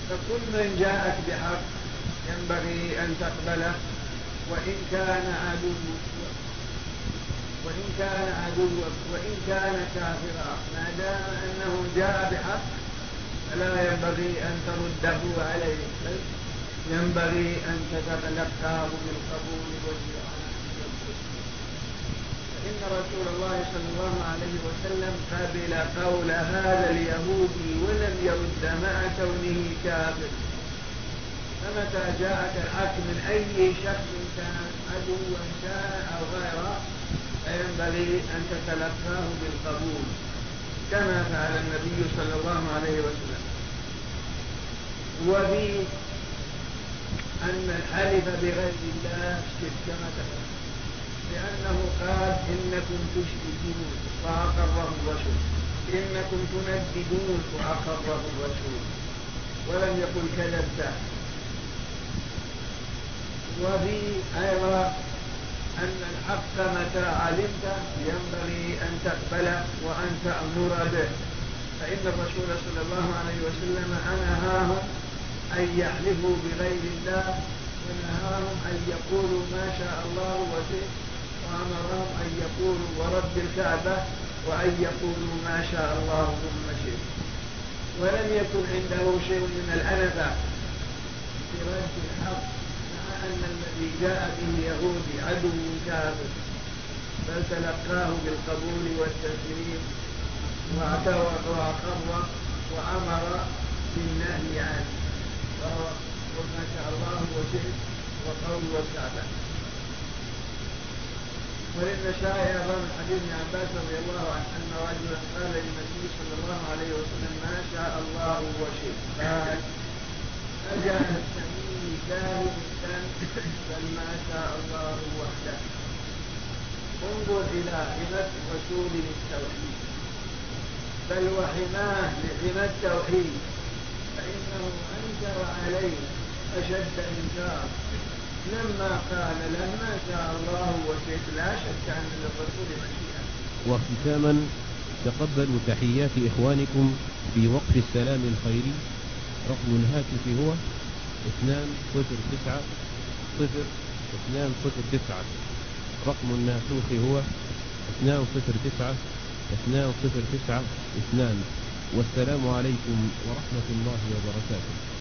فكل من جاءك بحق ينبغي أن تقبله وإن كان عدوك وإن كان عدوك وإن كان كافرا. ما دام أنه جاء بحق فلا ينبغي أن ترده عليه. بل ينبغي أن تتلقاه بالقبول والإعانة فإن رسول الله صلى الله عليه وسلم قبل قول هذا اليهودي ولم يرد مع كونه كافر. فمتى جاءك الحق من أي شخص كان عدوا كان أو غيره فينبغي أن تتلقاه بالقبول كما فعل النبي صلى الله عليه وسلم. وفي أن الحلف بغير الله شرك كما تقدم لأنه قال إنكم تشركون فأقره الرسول. إنكم تنددون فأقره الرسول. ولم يقل كذبت. وفي أيضا أن الحق متى علمت ينبغي أن تقبله وأن تأمر به. فإن الرسول صلى الله عليه وسلم نهاهم أن يحلفوا بغير الله ونهاهم أن يقولوا ما شاء الله وشئت. وأمرهم أن يقولوا ورب الكعبة وأن يقولوا ما شاء الله ثم شئت. ولم يكن عنده شيء من الأنفة في رد الحق مع أن الذي جاء به يهودي عدو كافر بل تلقاه بالقبول والتسليم واعتبر وأمر بالنهي عنه. وهو قل ما شاء الله وشئت وقول والكعبة وللنسائي أيضا حديث ابن عباس رضي الله عنه أن رجلا قال للنبي صلى الله عليه وسلم ما شاء الله وشئت قال أجعل السمين كاهنا بل ما شاء الله وحده. انظر إلى حماة رسول التوحيد بل وحماه لحمى التوحيد. فإنه أنكر عليه أشد إنكار لما قال لما شاء الله وشئت لا شك أن للرسول مشيئة. وختاما تقبلوا تحيات إخوانكم في وقف السلام الخيري. رقم الهاتف هو اثنان صفر تسعة صفر اثنان صفر تسعة. رقم الناسوخ هو اثنان صفر تسعة اثنان صفر تسعة اثنان. والسلام عليكم ورحمة الله وبركاته.